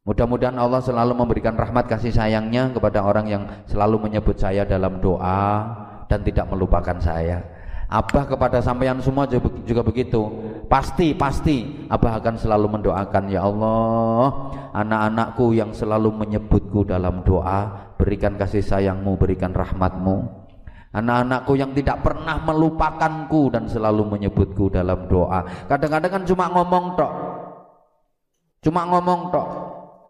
Mudah-mudahan Allah selalu memberikan rahmat kasih sayangnya kepada orang yang selalu menyebut saya dalam doa dan tidak melupakan saya. Abah kepada sampeyan semua juga begitu. Pasti, pasti Abah akan selalu mendoakan ya Allah, anak-anakku yang selalu menyebutku dalam doa, berikan kasih sayangmu, berikan rahmatmu. Anak-anakku yang tidak pernah melupakanku dan selalu menyebutku dalam doa. Kadang-kadang kan cuma ngomong tok. Cuma ngomong tok.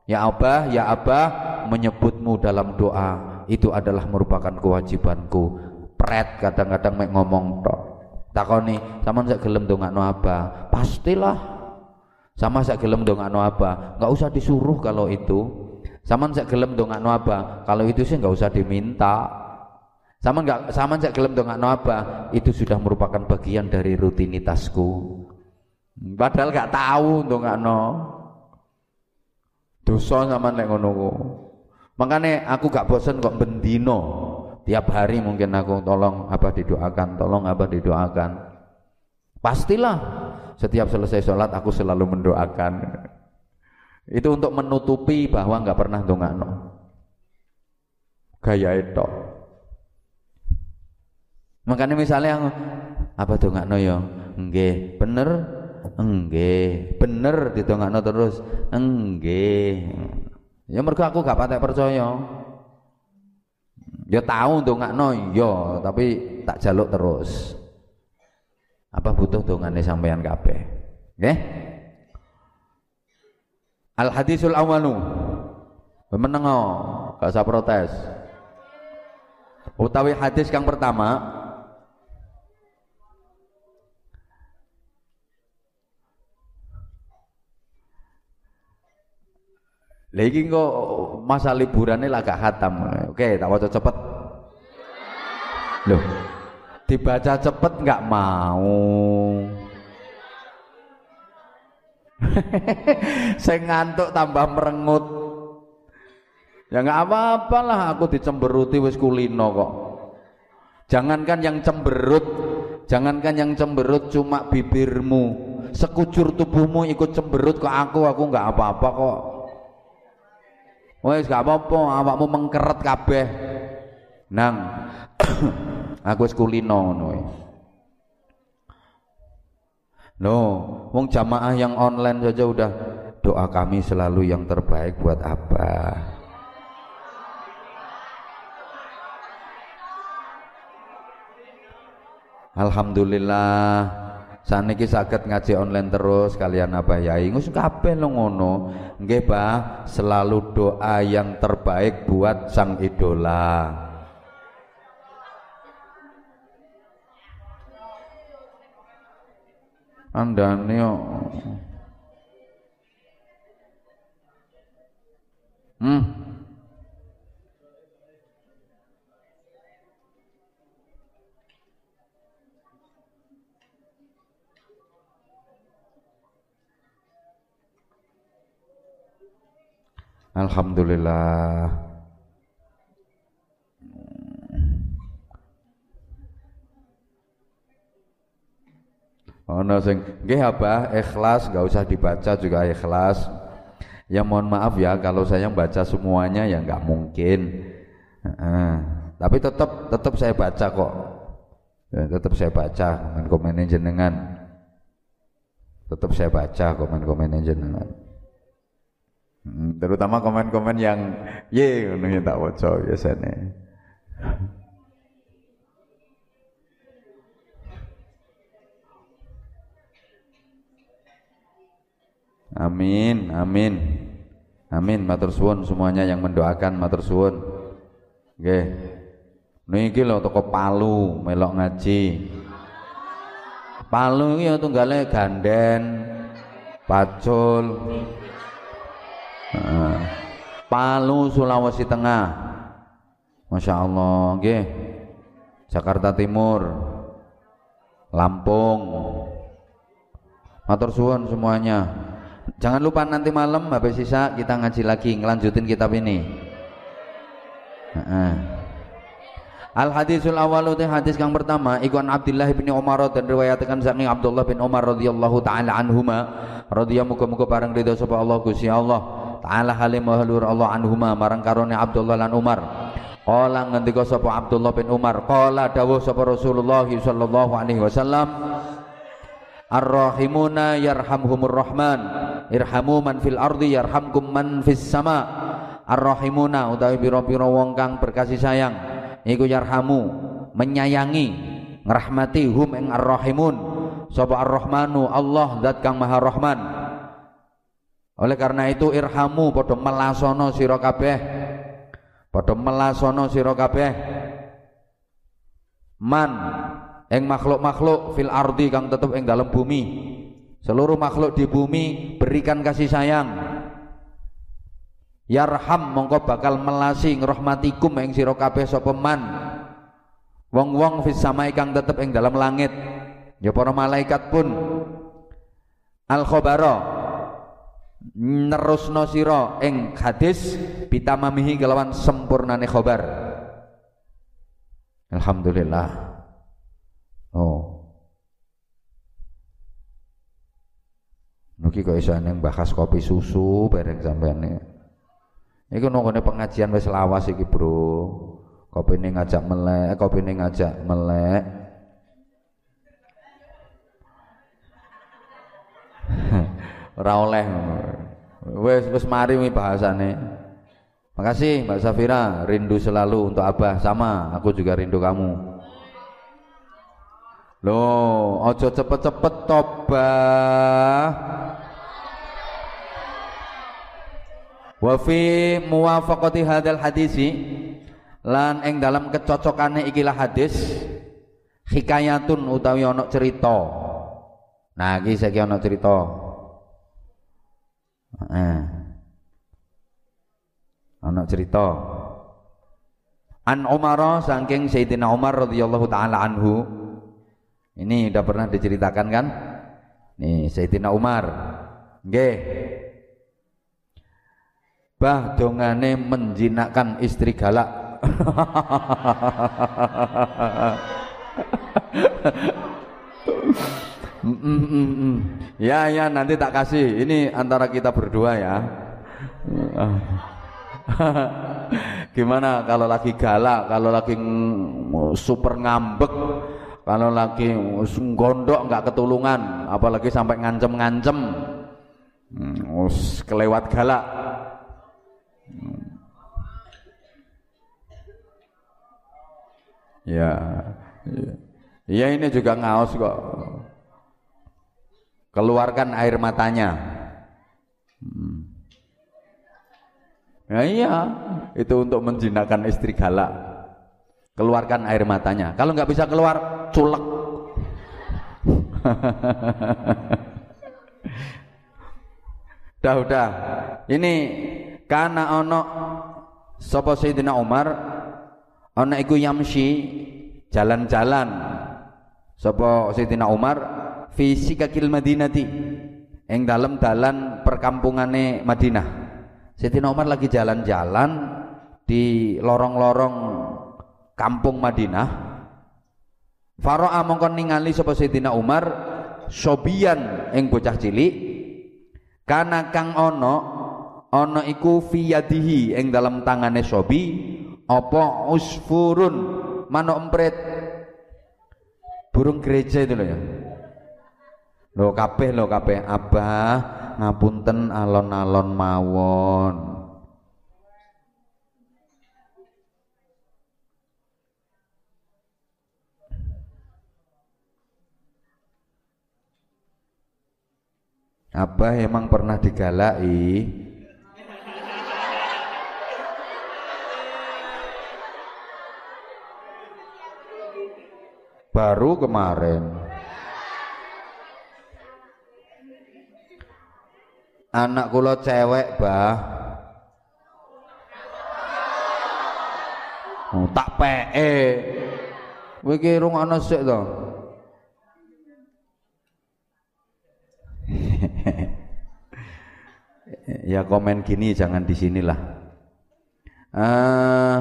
Ya Abah, ya Abah menyebutmu dalam doa. Itu adalah merupakan kewajibanku. Pret kadang-kadang ngomong tok. Takoni, sama saya gelem dongakno apa? Pastilah. Sama saya gelem dongakno apa? Enggak usah disuruh kalau itu. Sama saya gelem dongakno apa? Kalau itu sih enggak usah diminta sama enggak sama enggak gelem dongakno apa? Itu sudah merupakan bagian dari rutinitasku. Padahal enggak tahu dongakno. Dosa sama nek ngono Makanya aku gak bosen kok bendino. Tiap hari mungkin aku tolong apa didoakan, tolong apa didoakan. Pastilah setiap selesai sholat aku selalu mendoakan. Itu untuk menutupi bahwa nggak pernah dongakno. Gaya itu. Makanya misalnya apa tuh nggak noyo, enggak bener, enggak bener ditongakno terus, enggak. Ya mereka aku gak patek percaya. Ya tahu ndongakno ya, tapi tak jaluk terus. Apa butuh dongane sampean kabeh? Nggih? Al hadisul awalu. Menengo, gak usah protes. Utawi hadis yang pertama Lagi kok masa liburannya lagak hatam. Oke, tak waca cepet. Loh, dibaca cepet nggak mau. Saya ngantuk tambah merengut. Ya nggak apa-apa lah aku dicemberuti wis kulino kok. Jangankan yang cemberut, jangankan yang cemberut cuma bibirmu, sekujur tubuhmu ikut cemberut ke aku, aku nggak apa-apa kok. Wes gak apa-apa, awakmu mengkeret kabeh. Nang, aku wis kulino ngono No, wong jamaah yang online saja udah doa kami selalu yang terbaik buat apa? Alhamdulillah saniki saged ngaji online terus kalian apa ya ngus kabeh lo ngono. Nggih Bah. Selalu doa yang terbaik buat sang idola. Anda nih Hmm Alhamdulillah Ono sing nggih apa ikhlas nggak usah dibaca juga ikhlas. Ya mohon maaf ya kalau saya baca semuanya ya nggak mungkin. Uh, tapi tetap tetap saya baca kok. Ya, tetap saya baca komen-komen jenengan. Tetap saya baca komen-komen jenengan. Hmm, terutama komen-komen yang ye ngono ya tak waca biasanya. Amin, amin. Amin, matur suwun semuanya yang mendoakan matur suwun. Nggih. Niki lho toko Palu melok ngaji. Palu iki ya tunggale ganden, pacul, Palu Sulawesi Tengah. Masya Allah okay. Jakarta Timur. Lampung. Matur suwun semuanya. Jangan lupa nanti malam habis sisa kita ngaji lagi ngelanjutin kitab ini. Al hadisul awal itu hadis yang pertama Ikuan Abdullah bin Umar dan riwayatkan sakni Abdullah bin Umar radhiyallahu taala anhuma radhiyallahu muga-muga bareng ridho sapa Allah Gusti Allah taala halim wa halur Allah anhuma marang karone Abdullah lan Umar. Qala ngendika sapa Abdullah bin Umar qala dawuh sapa Rasulullah sallallahu alaihi wasallam Ar-rahimuna yarhamhumur rahman irhamu man fil ardi yarhamkum man fis sama. Ar-rahimuna utawi pira-pira wong kang berkasih sayang iku yarhamu menyayangi ngrahmati hum ing ar-rahimun. Sapa ar-rahmanu Allah zat kang maha rahman oleh karena itu irhamu padha melasono sira kabeh. Padha melasono sira kabeh. Man ing makhluk-makhluk fil ardi kang tetep ing dalam bumi. Seluruh makhluk di bumi berikan kasih sayang. Yarham mongko bakal melasi ngrahmatikum ing sira kabeh sapa man. Wong-wong fis samai kang tetep ing dalam langit. Ya para malaikat pun al khabara nerusno sira ing hadis bitamamihi kelawan sempurnane khobar. Alhamdulillah. Oh. Nuki kok iso neng bahas kopi susu bareng sampean Iku nongone pengajian wis lawas iki, Bro. Kopi ini ngajak melek, kopi ini ngajak melek. ora oleh wis wis mari bahasane Makasih Mbak Safira, rindu selalu untuk Abah sama, aku juga rindu kamu. Loh, ojo cepet-cepet tobah. Wa fi muwafaqati hadzal hadisi lan ing dalam kecocokane ikilah hadis hikayatun utawi ana cerita. Nah, iki saiki ana cerita. Eh. Ana cerita. An Umar saking Sayyidina Umar radhiyallahu taala anhu. Ini udah pernah diceritakan kan? Nih Sayyidina Umar. Nggih. Bah dongane menjinakkan istri galak. Mm, mm, mm. Ya ya nanti tak kasih. Ini antara kita berdua ya. Gimana kalau lagi galak, kalau lagi super ngambek, kalau lagi gondok nggak ketulungan, apalagi sampai ngancem-ngancem, hmm, kelewat galak. Ya, ya ini juga ngaos kok keluarkan air matanya. Hmm. Ya iya, itu untuk menjinakkan istri galak. Keluarkan air matanya. Kalau nggak bisa keluar, culek. Dah udah. Ini karena ono sapa Sayyidina Umar ono iku yamsi jalan-jalan sapa Sayyidina Umar fi sikakil Madinati ing dalam dalan perkampungane Madinah. Sayyidina Umar lagi jalan-jalan di lorong-lorong kampung Madinah. Faro'a mongko ningali sapa Sayyidina Umar? Sobian ing bocah cilik. Kana kang ono ono iku fi yadihi ing dalam tangane sobi. Apa usfurun manuk emprit? Burung gereja itu loh ya Lo kabeh lo kabeh. Abah ngapunten alon-alon mawon. Abah emang pernah digalai baru kemarin anak kula cewek bah. Oh, tak pee kowe iki rungokno sik to? Ya komen gini jangan di sinilah. Uh,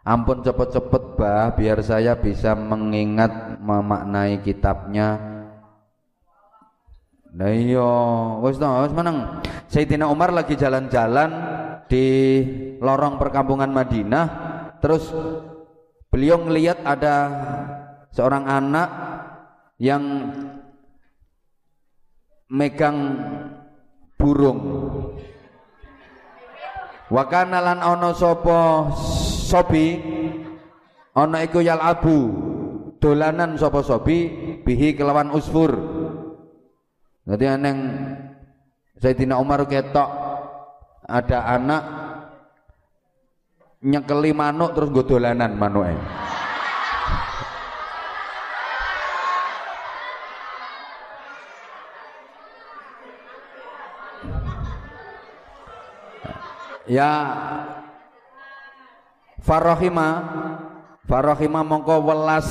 Ampun cepet-cepet bah biar saya bisa mengingat memaknai kitabnya. Nah iya, wis to, wis meneng. Sayyidina Umar lagi jalan-jalan di lorong perkampungan Madinah, terus beliau melihat ada seorang anak yang megang burung. Wakana lan ono sopo sobi ana iku yal abu dolanan sapa sobi bihi kelawan usfur. Dadi aneng Sayyidina Umar ketok ada anak nyekeli manuk terus gue dolanan manuke. Ya Farahima. Farahima mongko welas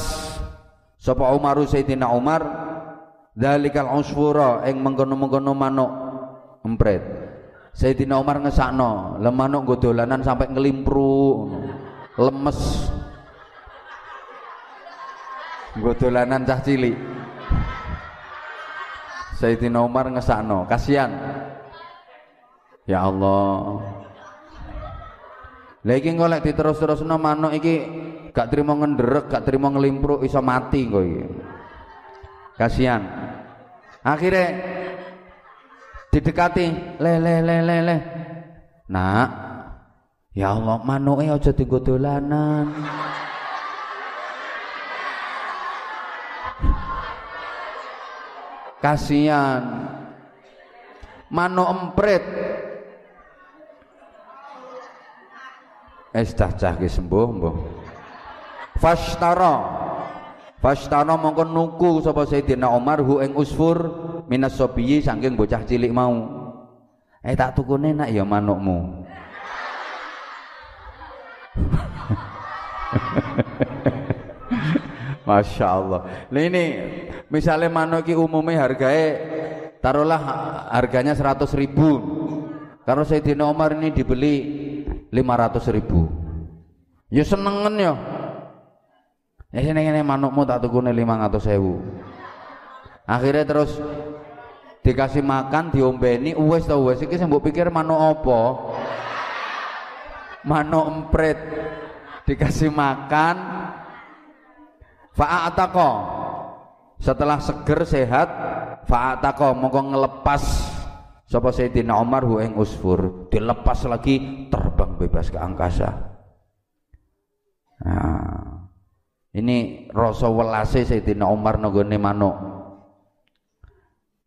sapa Umaru Sayyidina Umar. Dalikal usfura ing mengkono-mengkono manuk empret Sayyidina Umar ngesakno le manuk nggo dolanan sampai ngelimpru lemes. Nggo dolanan cah cilik. Sayyidina Umar ngesakno kasihan. Ya Allah lah iki engko lek diterus-terusno manuk iki gak trimo ngenderek, gak trimo nglimpruk iso mati engko iki. Kasihan. akhirnya didekati le le le le le nak ya Allah manuke aja dienggo dolanan kasihan mano emprit es cah cah sembuh mbuh fashtara fashtara mongko nuku sapa Sayyidina Umar hu ing usfur minas sobiyi saking bocah cilik mau eh tak tukune nak ya manukmu Masya Allah. Nah ini misalnya manuk umumnya harganya taruhlah harganya 100 ribu. Kalau Sayyidina Umar ini dibeli 500 ribu. Ya senengen ya. Ya sini ini manukmu tak tukune 500 sewu. Akhirnya terus dikasih makan diombeni uwes tau uwes iki mbok pikir manuk apa? Manuk empret dikasih makan fa'atako setelah seger sehat fa'atako mongko ngelepas sapa Sayyidina Umar hu ing usfur dilepas lagi terbang bebas ke angkasa. Nah, ini rasa welase Sayyidina Umar nggone manuk.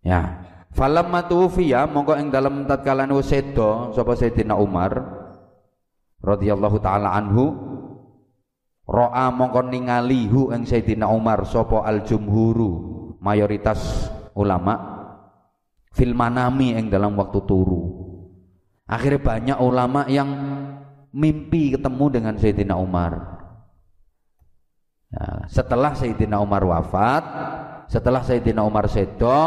Ya falamma tufiya mongko ing dalem tatkala nu sedo sapa Sayyidina Umar radhiyallahu taala anhu Ro'a mongko ningali hu ing Sayyidina Umar sapa al jumhuru mayoritas ulama fil manami ing dalam waktu turu. Akhirnya banyak ulama yang mimpi ketemu dengan Sayyidina Umar. Ya, setelah Sayyidina Umar wafat, setelah Sayyidina Umar sedo,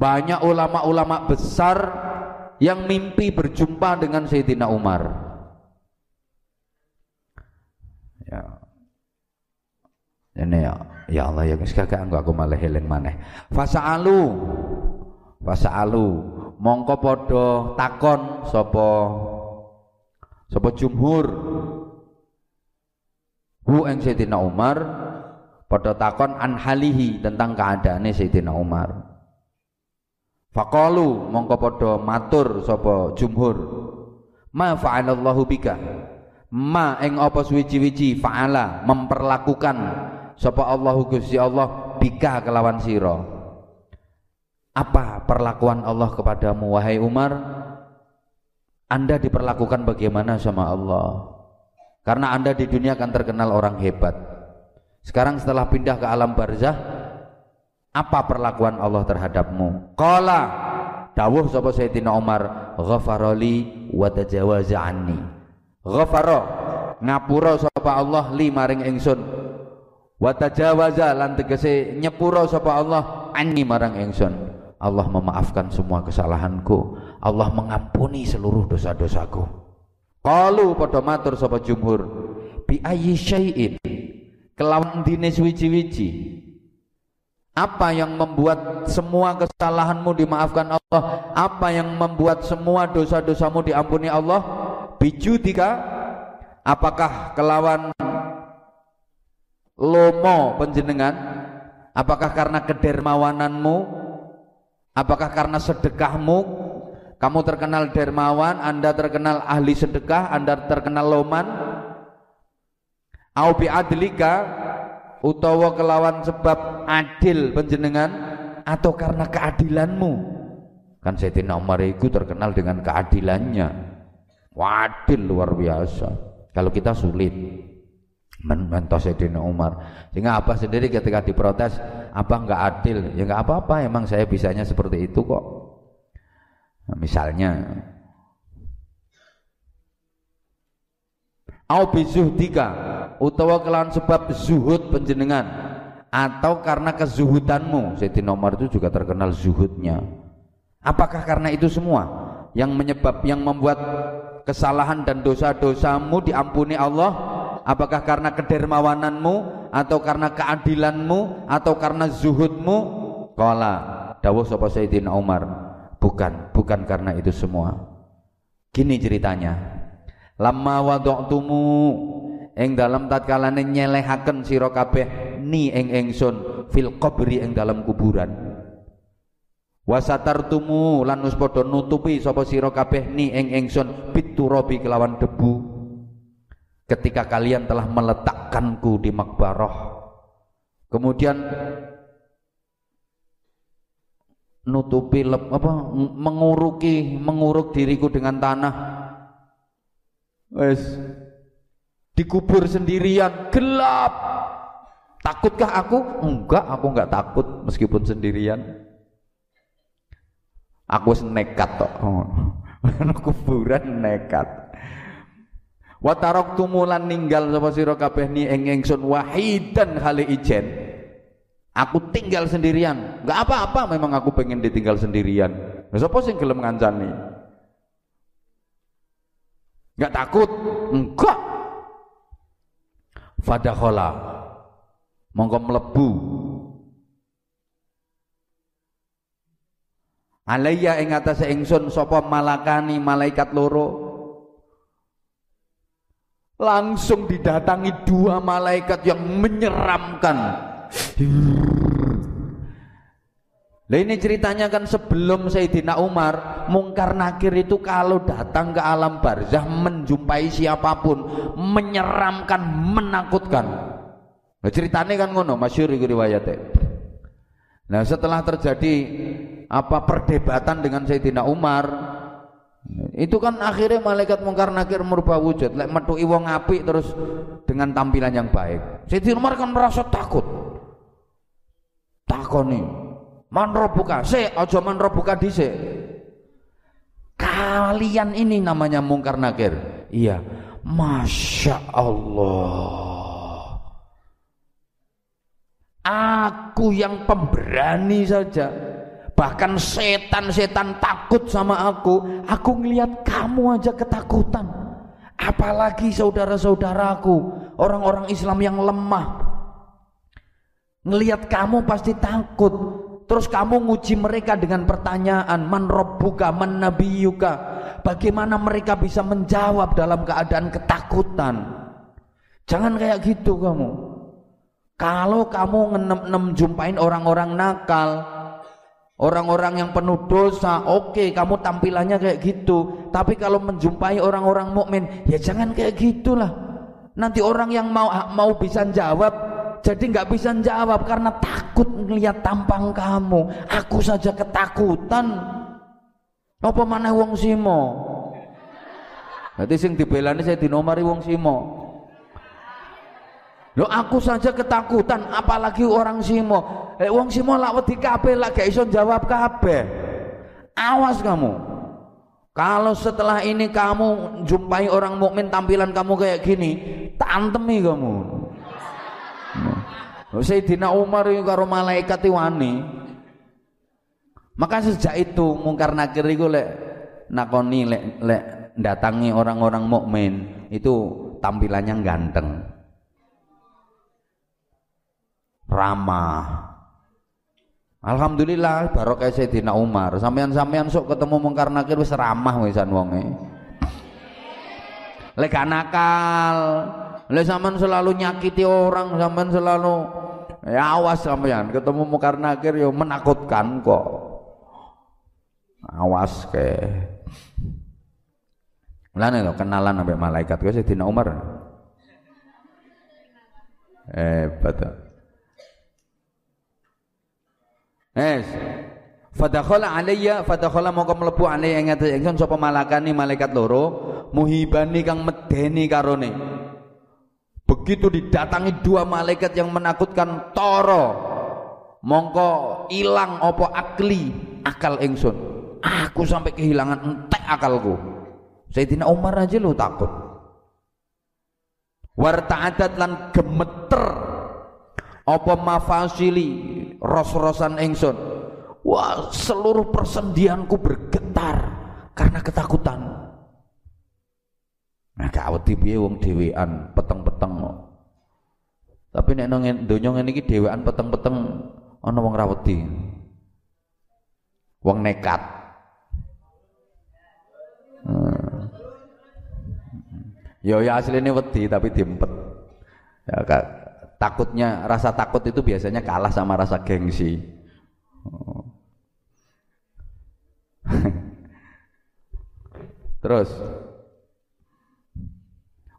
banyak ulama-ulama besar yang mimpi berjumpa dengan Sayyidina Umar. ya ini ya ya Allah ya guys kakak enggak aku malah heling maneh fasa'alu fasa'alu mongko podo takon sopo sopo jumhur. Hu eng Sayyidina Umar podo takon an halihi tentang keadaannya Sayyidina Umar. Faqalu mongko podo matur sopo jumhur. Ma fa'alallahu bika? Ma ing apa suwi-wiji faala memperlakukan sapa Allahu Gusti Allah bika kelawan apa perlakuan Allah kepadamu. Wahai Umar Anda diperlakukan bagaimana sama Allah? Karena Anda di dunia akan terkenal orang hebat. Sekarang setelah pindah ke alam barzah apa perlakuan Allah terhadapmu? Qala dawuh sapa Sayyidina Umar ghafarali wa tajawaza anni. Ghafara ngapura sapa Allah li maring ingsun wa tajawaza lan tegese nyepura sapa Allah anni marang ingsun Allah memaafkan semua kesalahanku. Allah mengampuni seluruh dosa-dosaku. Qalu padha matur sapa jumhur. Bi ayyi syai'in. Kelawan dine suwi-wiji apa yang membuat semua kesalahanmu dimaafkan Allah? Apa yang membuat semua dosa-dosamu diampuni Allah? bijudika apakah kelawan lomo penjenengan? Apakah karena kedermawananmu apakah karena sedekahmu? Kamu terkenal dermawan anda terkenal ahli sedekah anda terkenal loman? Au bi adlika utawa kelawan sebab adil penjenengan atau karena keadilanmu? Kan Sayyidina Umar itu terkenal dengan keadilannya. Wadil luar biasa. Kalau kita sulit mentos Sayyidina Umar. Sehingga apa sendiri ketika diprotes, apa enggak adil? Ya enggak apa-apa, emang saya bisanya seperti itu kok. Nah, misalnya au bizuhdika utawa kelawan sebab zuhud penjenengan atau karena kezuhudanmu Sayyidina Umar itu juga terkenal zuhudnya apakah karena itu semua yang menyebab yang membuat kesalahan dan dosa-dosamu diampuni Allah apakah karena kedermawananmu atau karena keadilanmu atau karena zuhudmu? Kala dawuh sapa Sayyidina Umar. Bukan bukan karena itu semua. Gini ceritanya. Lama wadoktumu ing dalam tatkalane nyelehaken sira kabeh ni ing ingsun fil qabri ing dalam kuburan. Wasatartumu lan wis padha nutupi sapa sira kabeh ni ing ingsun biturabi kelawan debu ketika kalian telah meletakkanku di makbarah kemudian nutupi lep, apa menguruki menguruk diriku dengan tanah. Wes. Dikubur sendirian gelap. Takutkah aku? Enggak aku enggak takut meskipun sendirian. Aku nekat tok. Kuburan nekat wa tumulan ninggal sapa sira kabeh ni ing ingsun wahidan hale ijen Aku tinggal sendirian. Enggak apa-apa memang aku pengen ditinggal sendirian. Lah sapa sing gelem ngancani? Enggak takut? Enggak. Fadakhala. Monggo mlebu. Alayya ing atase ingsun sapa malakani malaikat loro langsung didatangi dua malaikat yang menyeramkan. Lah ini ceritanya kan sebelum Sayyidina Umar Mungkar Nakir itu kalau datang ke alam barzah Menjumpai siapa pun Menyeramkan, menakutkan. Nah ceritanya kan ngono Masyur itu riwayatnya. Nah setelah terjadi apa perdebatan dengan Sayyidina Umar itu kan akhirnya malaikat mungkar nakir merubah wujud. Lek metu wong apik terus dengan tampilan yang baik. Sayyidina Umar kan merasa takut. Takoni man robuka se aja man robuka dhisik. Kalian ini namanya mungkar nakir. Iya. Masya Allah aku yang pemberani saja bahkan setan-setan takut sama aku aku ngelihat kamu aja ketakutan apalagi saudara-saudaraku orang-orang Islam yang lemah Ngelihat kamu pasti takut. Terus kamu nguji mereka dengan pertanyaan, man robbuka, man nabiyuka. Bagaimana mereka bisa menjawab dalam keadaan ketakutan? Jangan kayak gitu kamu. Kalau kamu ngenem-nem jumpain orang-orang nakal, orang-orang yang penuh dosa, oke okay, kamu tampilannya kayak gitu. Tapi kalau menjumpai orang-orang mukmin, ya jangan kayak gitulah. Nanti orang yang mau mau bisa jawab jadi nggak bisa jawab karena takut melihat tampang kamu. Aku saja ketakutan. Apa mana wong simo? Berarti sing dibelani saya dinomari wong simo. Lo aku saja ketakutan, apalagi orang simo. Eh wong simo lak wedi kabeh lak gak iso jawab kabeh. Awas kamu. Kalau setelah ini kamu jumpai orang mukmin tampilan kamu kayak gini, tantemi kamu. Sayyidina Umar itu karo malaikat wani. Maka sejak itu mungkar nakir itu lek nakoni lek lek datangi orang-orang mukmin itu tampilannya ganteng. Ramah. Alhamdulillah barokah Sayyidina Umar. Sampean-sampean sok ketemu mungkar nakir wis ramah wisan wonge. Lek nakal, lek sampean selalu nyakiti orang, sampean selalu Ya awas sampean, ketemu mukar nakir yo menakutkan kok. Awas ke. Mulane kenalan sampai malaikat kok Sayyidina Umar. Eh, betul. Eh, Fadakhala alayya fadakhala mongko mlebu alayya ing atas ingsun sapa malakani malaikat loro? Muhibani kang medeni karone. Begitu didatangi dua malaikat yang menakutkan toro mongko ilang opo akli akal ingsun. Aku sampai kehilangan entek akalku. Sayyidina Umar aja lu takut. Warta'adat lan gemeter apa mafasili ros-rosan ingsun wah seluruh persendianku bergetar karena ketakutan Nah wedi piye wong dhewean peteng-peteng. Tapi nek nang donya ngene iki dhewean peteng-peteng ana wong ra wedi. Wong nekat. Hmm. Ya ya aslinya wedi tapi diempet. Ya kak, takutnya rasa takut itu biasanya kalah sama rasa gengsi. Oh. Terus.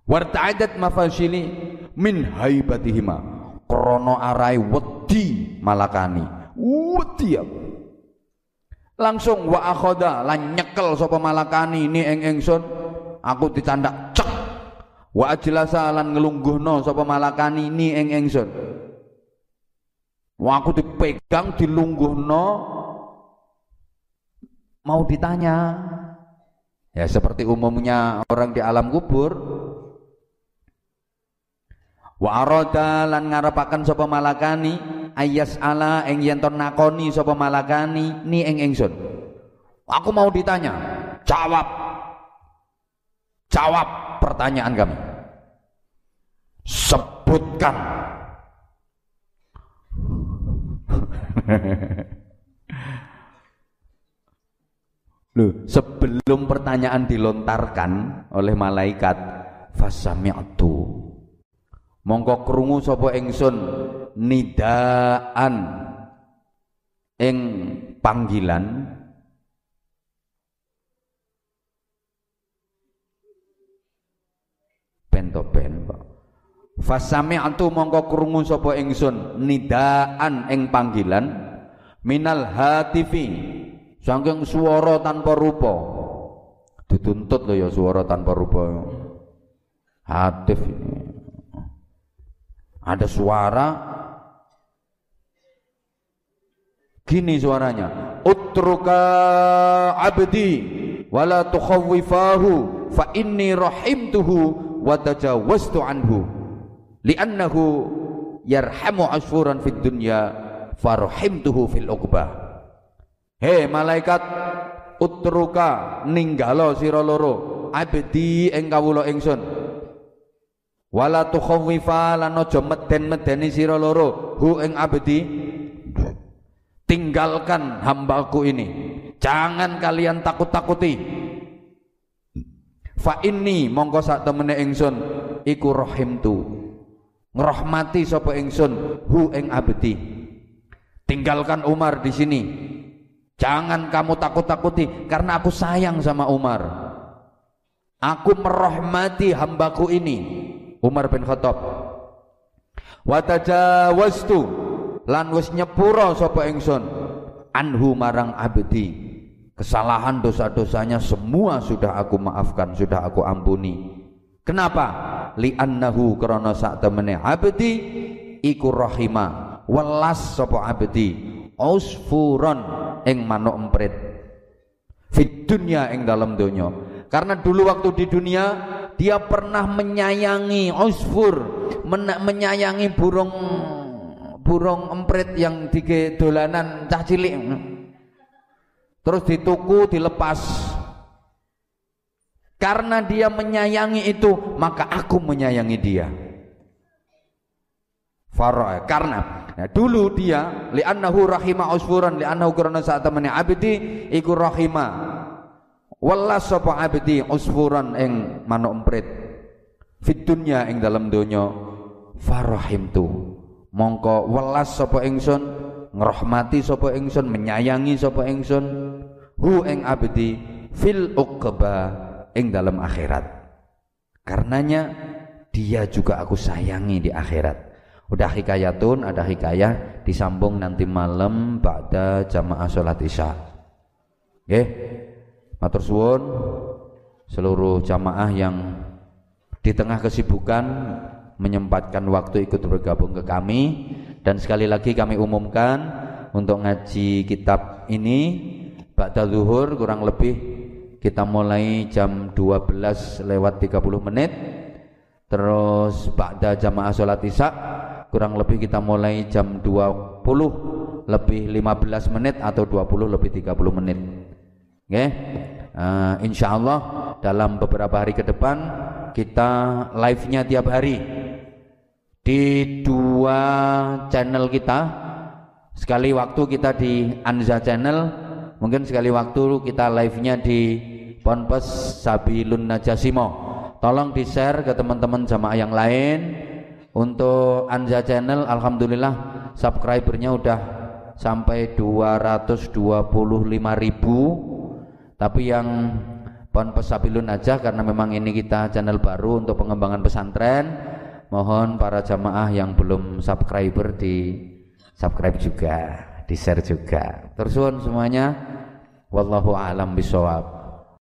Warta'adat mafasili min haibatihima. Krono arai wedi malakani. Wedi langsung wa akhoda lan nyekel sapa malakani ini eng engson aku ditanda cek wa ajlasa lan ngelungguhno sapa malakani ni eng engsun wa aku dipegang dilungguhno mau ditanya ya seperti umumnya orang di alam kubur Wa arada lan ngarepaken sapa malakani ayas ala ing yen nakoni sapa malakani ni ing ingsun. Aku mau ditanya, jawab. Jawab pertanyaan kami. Sebutkan. Loh, sebelum pertanyaan dilontarkan oleh malaikat, fasami'tu mongko krungu sapa ingsun nidaan ing panggilan bento ben kok fasami'tu mongko krungu sapa ingsun nidaan ing panggilan minal hatifi saking swara tanpa rupa. Dituntut lho ya swara tanpa rupa. Hatif ini. Ada suara. Gini suaranya. Utruka abdi wala tukhawwifahu fa inni rahimtuhu wa tajawaztu anhu li'annahu yarhamu asfuran fid dunya farahimtuhu fil uqbah he malaikat utruka ninggalo sira loro abdi ing kawula ingsun. Wala tukhawwifa lan aja meden-medeni sira loro hu ing abdi. Tinggalkan hambaku ini. Jangan kalian takut-takuti fa inni mongko sak temene ingsun iku rahimtu ngrahmati sapa ingsun hu ing abdi. Tinggalkan Umar di sini. Jangan kamu takut-takuti karena aku sayang sama Umar. Aku merahmati hambaku ini Umar bin Khattab. Wa tajawaztu lan wis nyepuro sapa ingsun anhu marang abdi kesalahan dosa-dosanya semua sudah aku maafkan sudah aku ampuni. Kenapa? Li annahu krana sak temene abdi iku rahima welas sapa abdi usfuron ing manuk emprit. Fit dunya ing dalam donya. Karena dulu waktu di dunia dia pernah menyayangi usfur menyayangi burung burung emprit yang tiga dolanan cah cilik terus dituku dilepas. Karena dia menyayangi itu maka aku menyayangi dia. Farah. Karena nah, dulu dia li'annahu rahima usfuran li'annahu karena saat temannya abdi iku rahima. Wallas sapa abdi usfuran ing manuk emprit. Fit dunya ing dalam donya. Farahimtu mongko welas sapa ingsun ngrahmati sapa ingsun menyayangi sapa ingsun hu ing abdi fil uqba ing dalam akhirat. Karenanya dia juga aku sayangi di akhirat. Udah hikayatun ada hikayah disambung nanti malam pada jamaah sholat isya. Okay? Matur suwun. Seluruh jamaah yang di tengah kesibukan menyempatkan waktu ikut bergabung ke kami. Dan sekali lagi kami umumkan untuk ngaji kitab ini Ba'da zuhur kurang lebih kita mulai jam 12 lewat 30 menit terus Ba'da jamaah sholat isya kurang lebih kita mulai jam 20 lebih 15 menit atau 20 lebih 30 menit Okay? Uh, insya Allah dalam beberapa hari ke depan kita live-nya tiap hari di dua channel kita. Sekali waktu kita di Anza channel, mungkin sekali waktu kita live-nya di Ponpes Sabilun Najasimo. Tolong di-share ke teman-teman jamaah yang lain. Untuk Anza channel alhamdulillah subscribernya udah sampai 225 ribu tapi yang Pon pesabilun aja karena memang ini kita channel baru untuk pengembangan pesantren. Mohon para jamaah yang belum subscriber di subscribe juga, di share juga. Terus semuanya wallahu alam bisawab.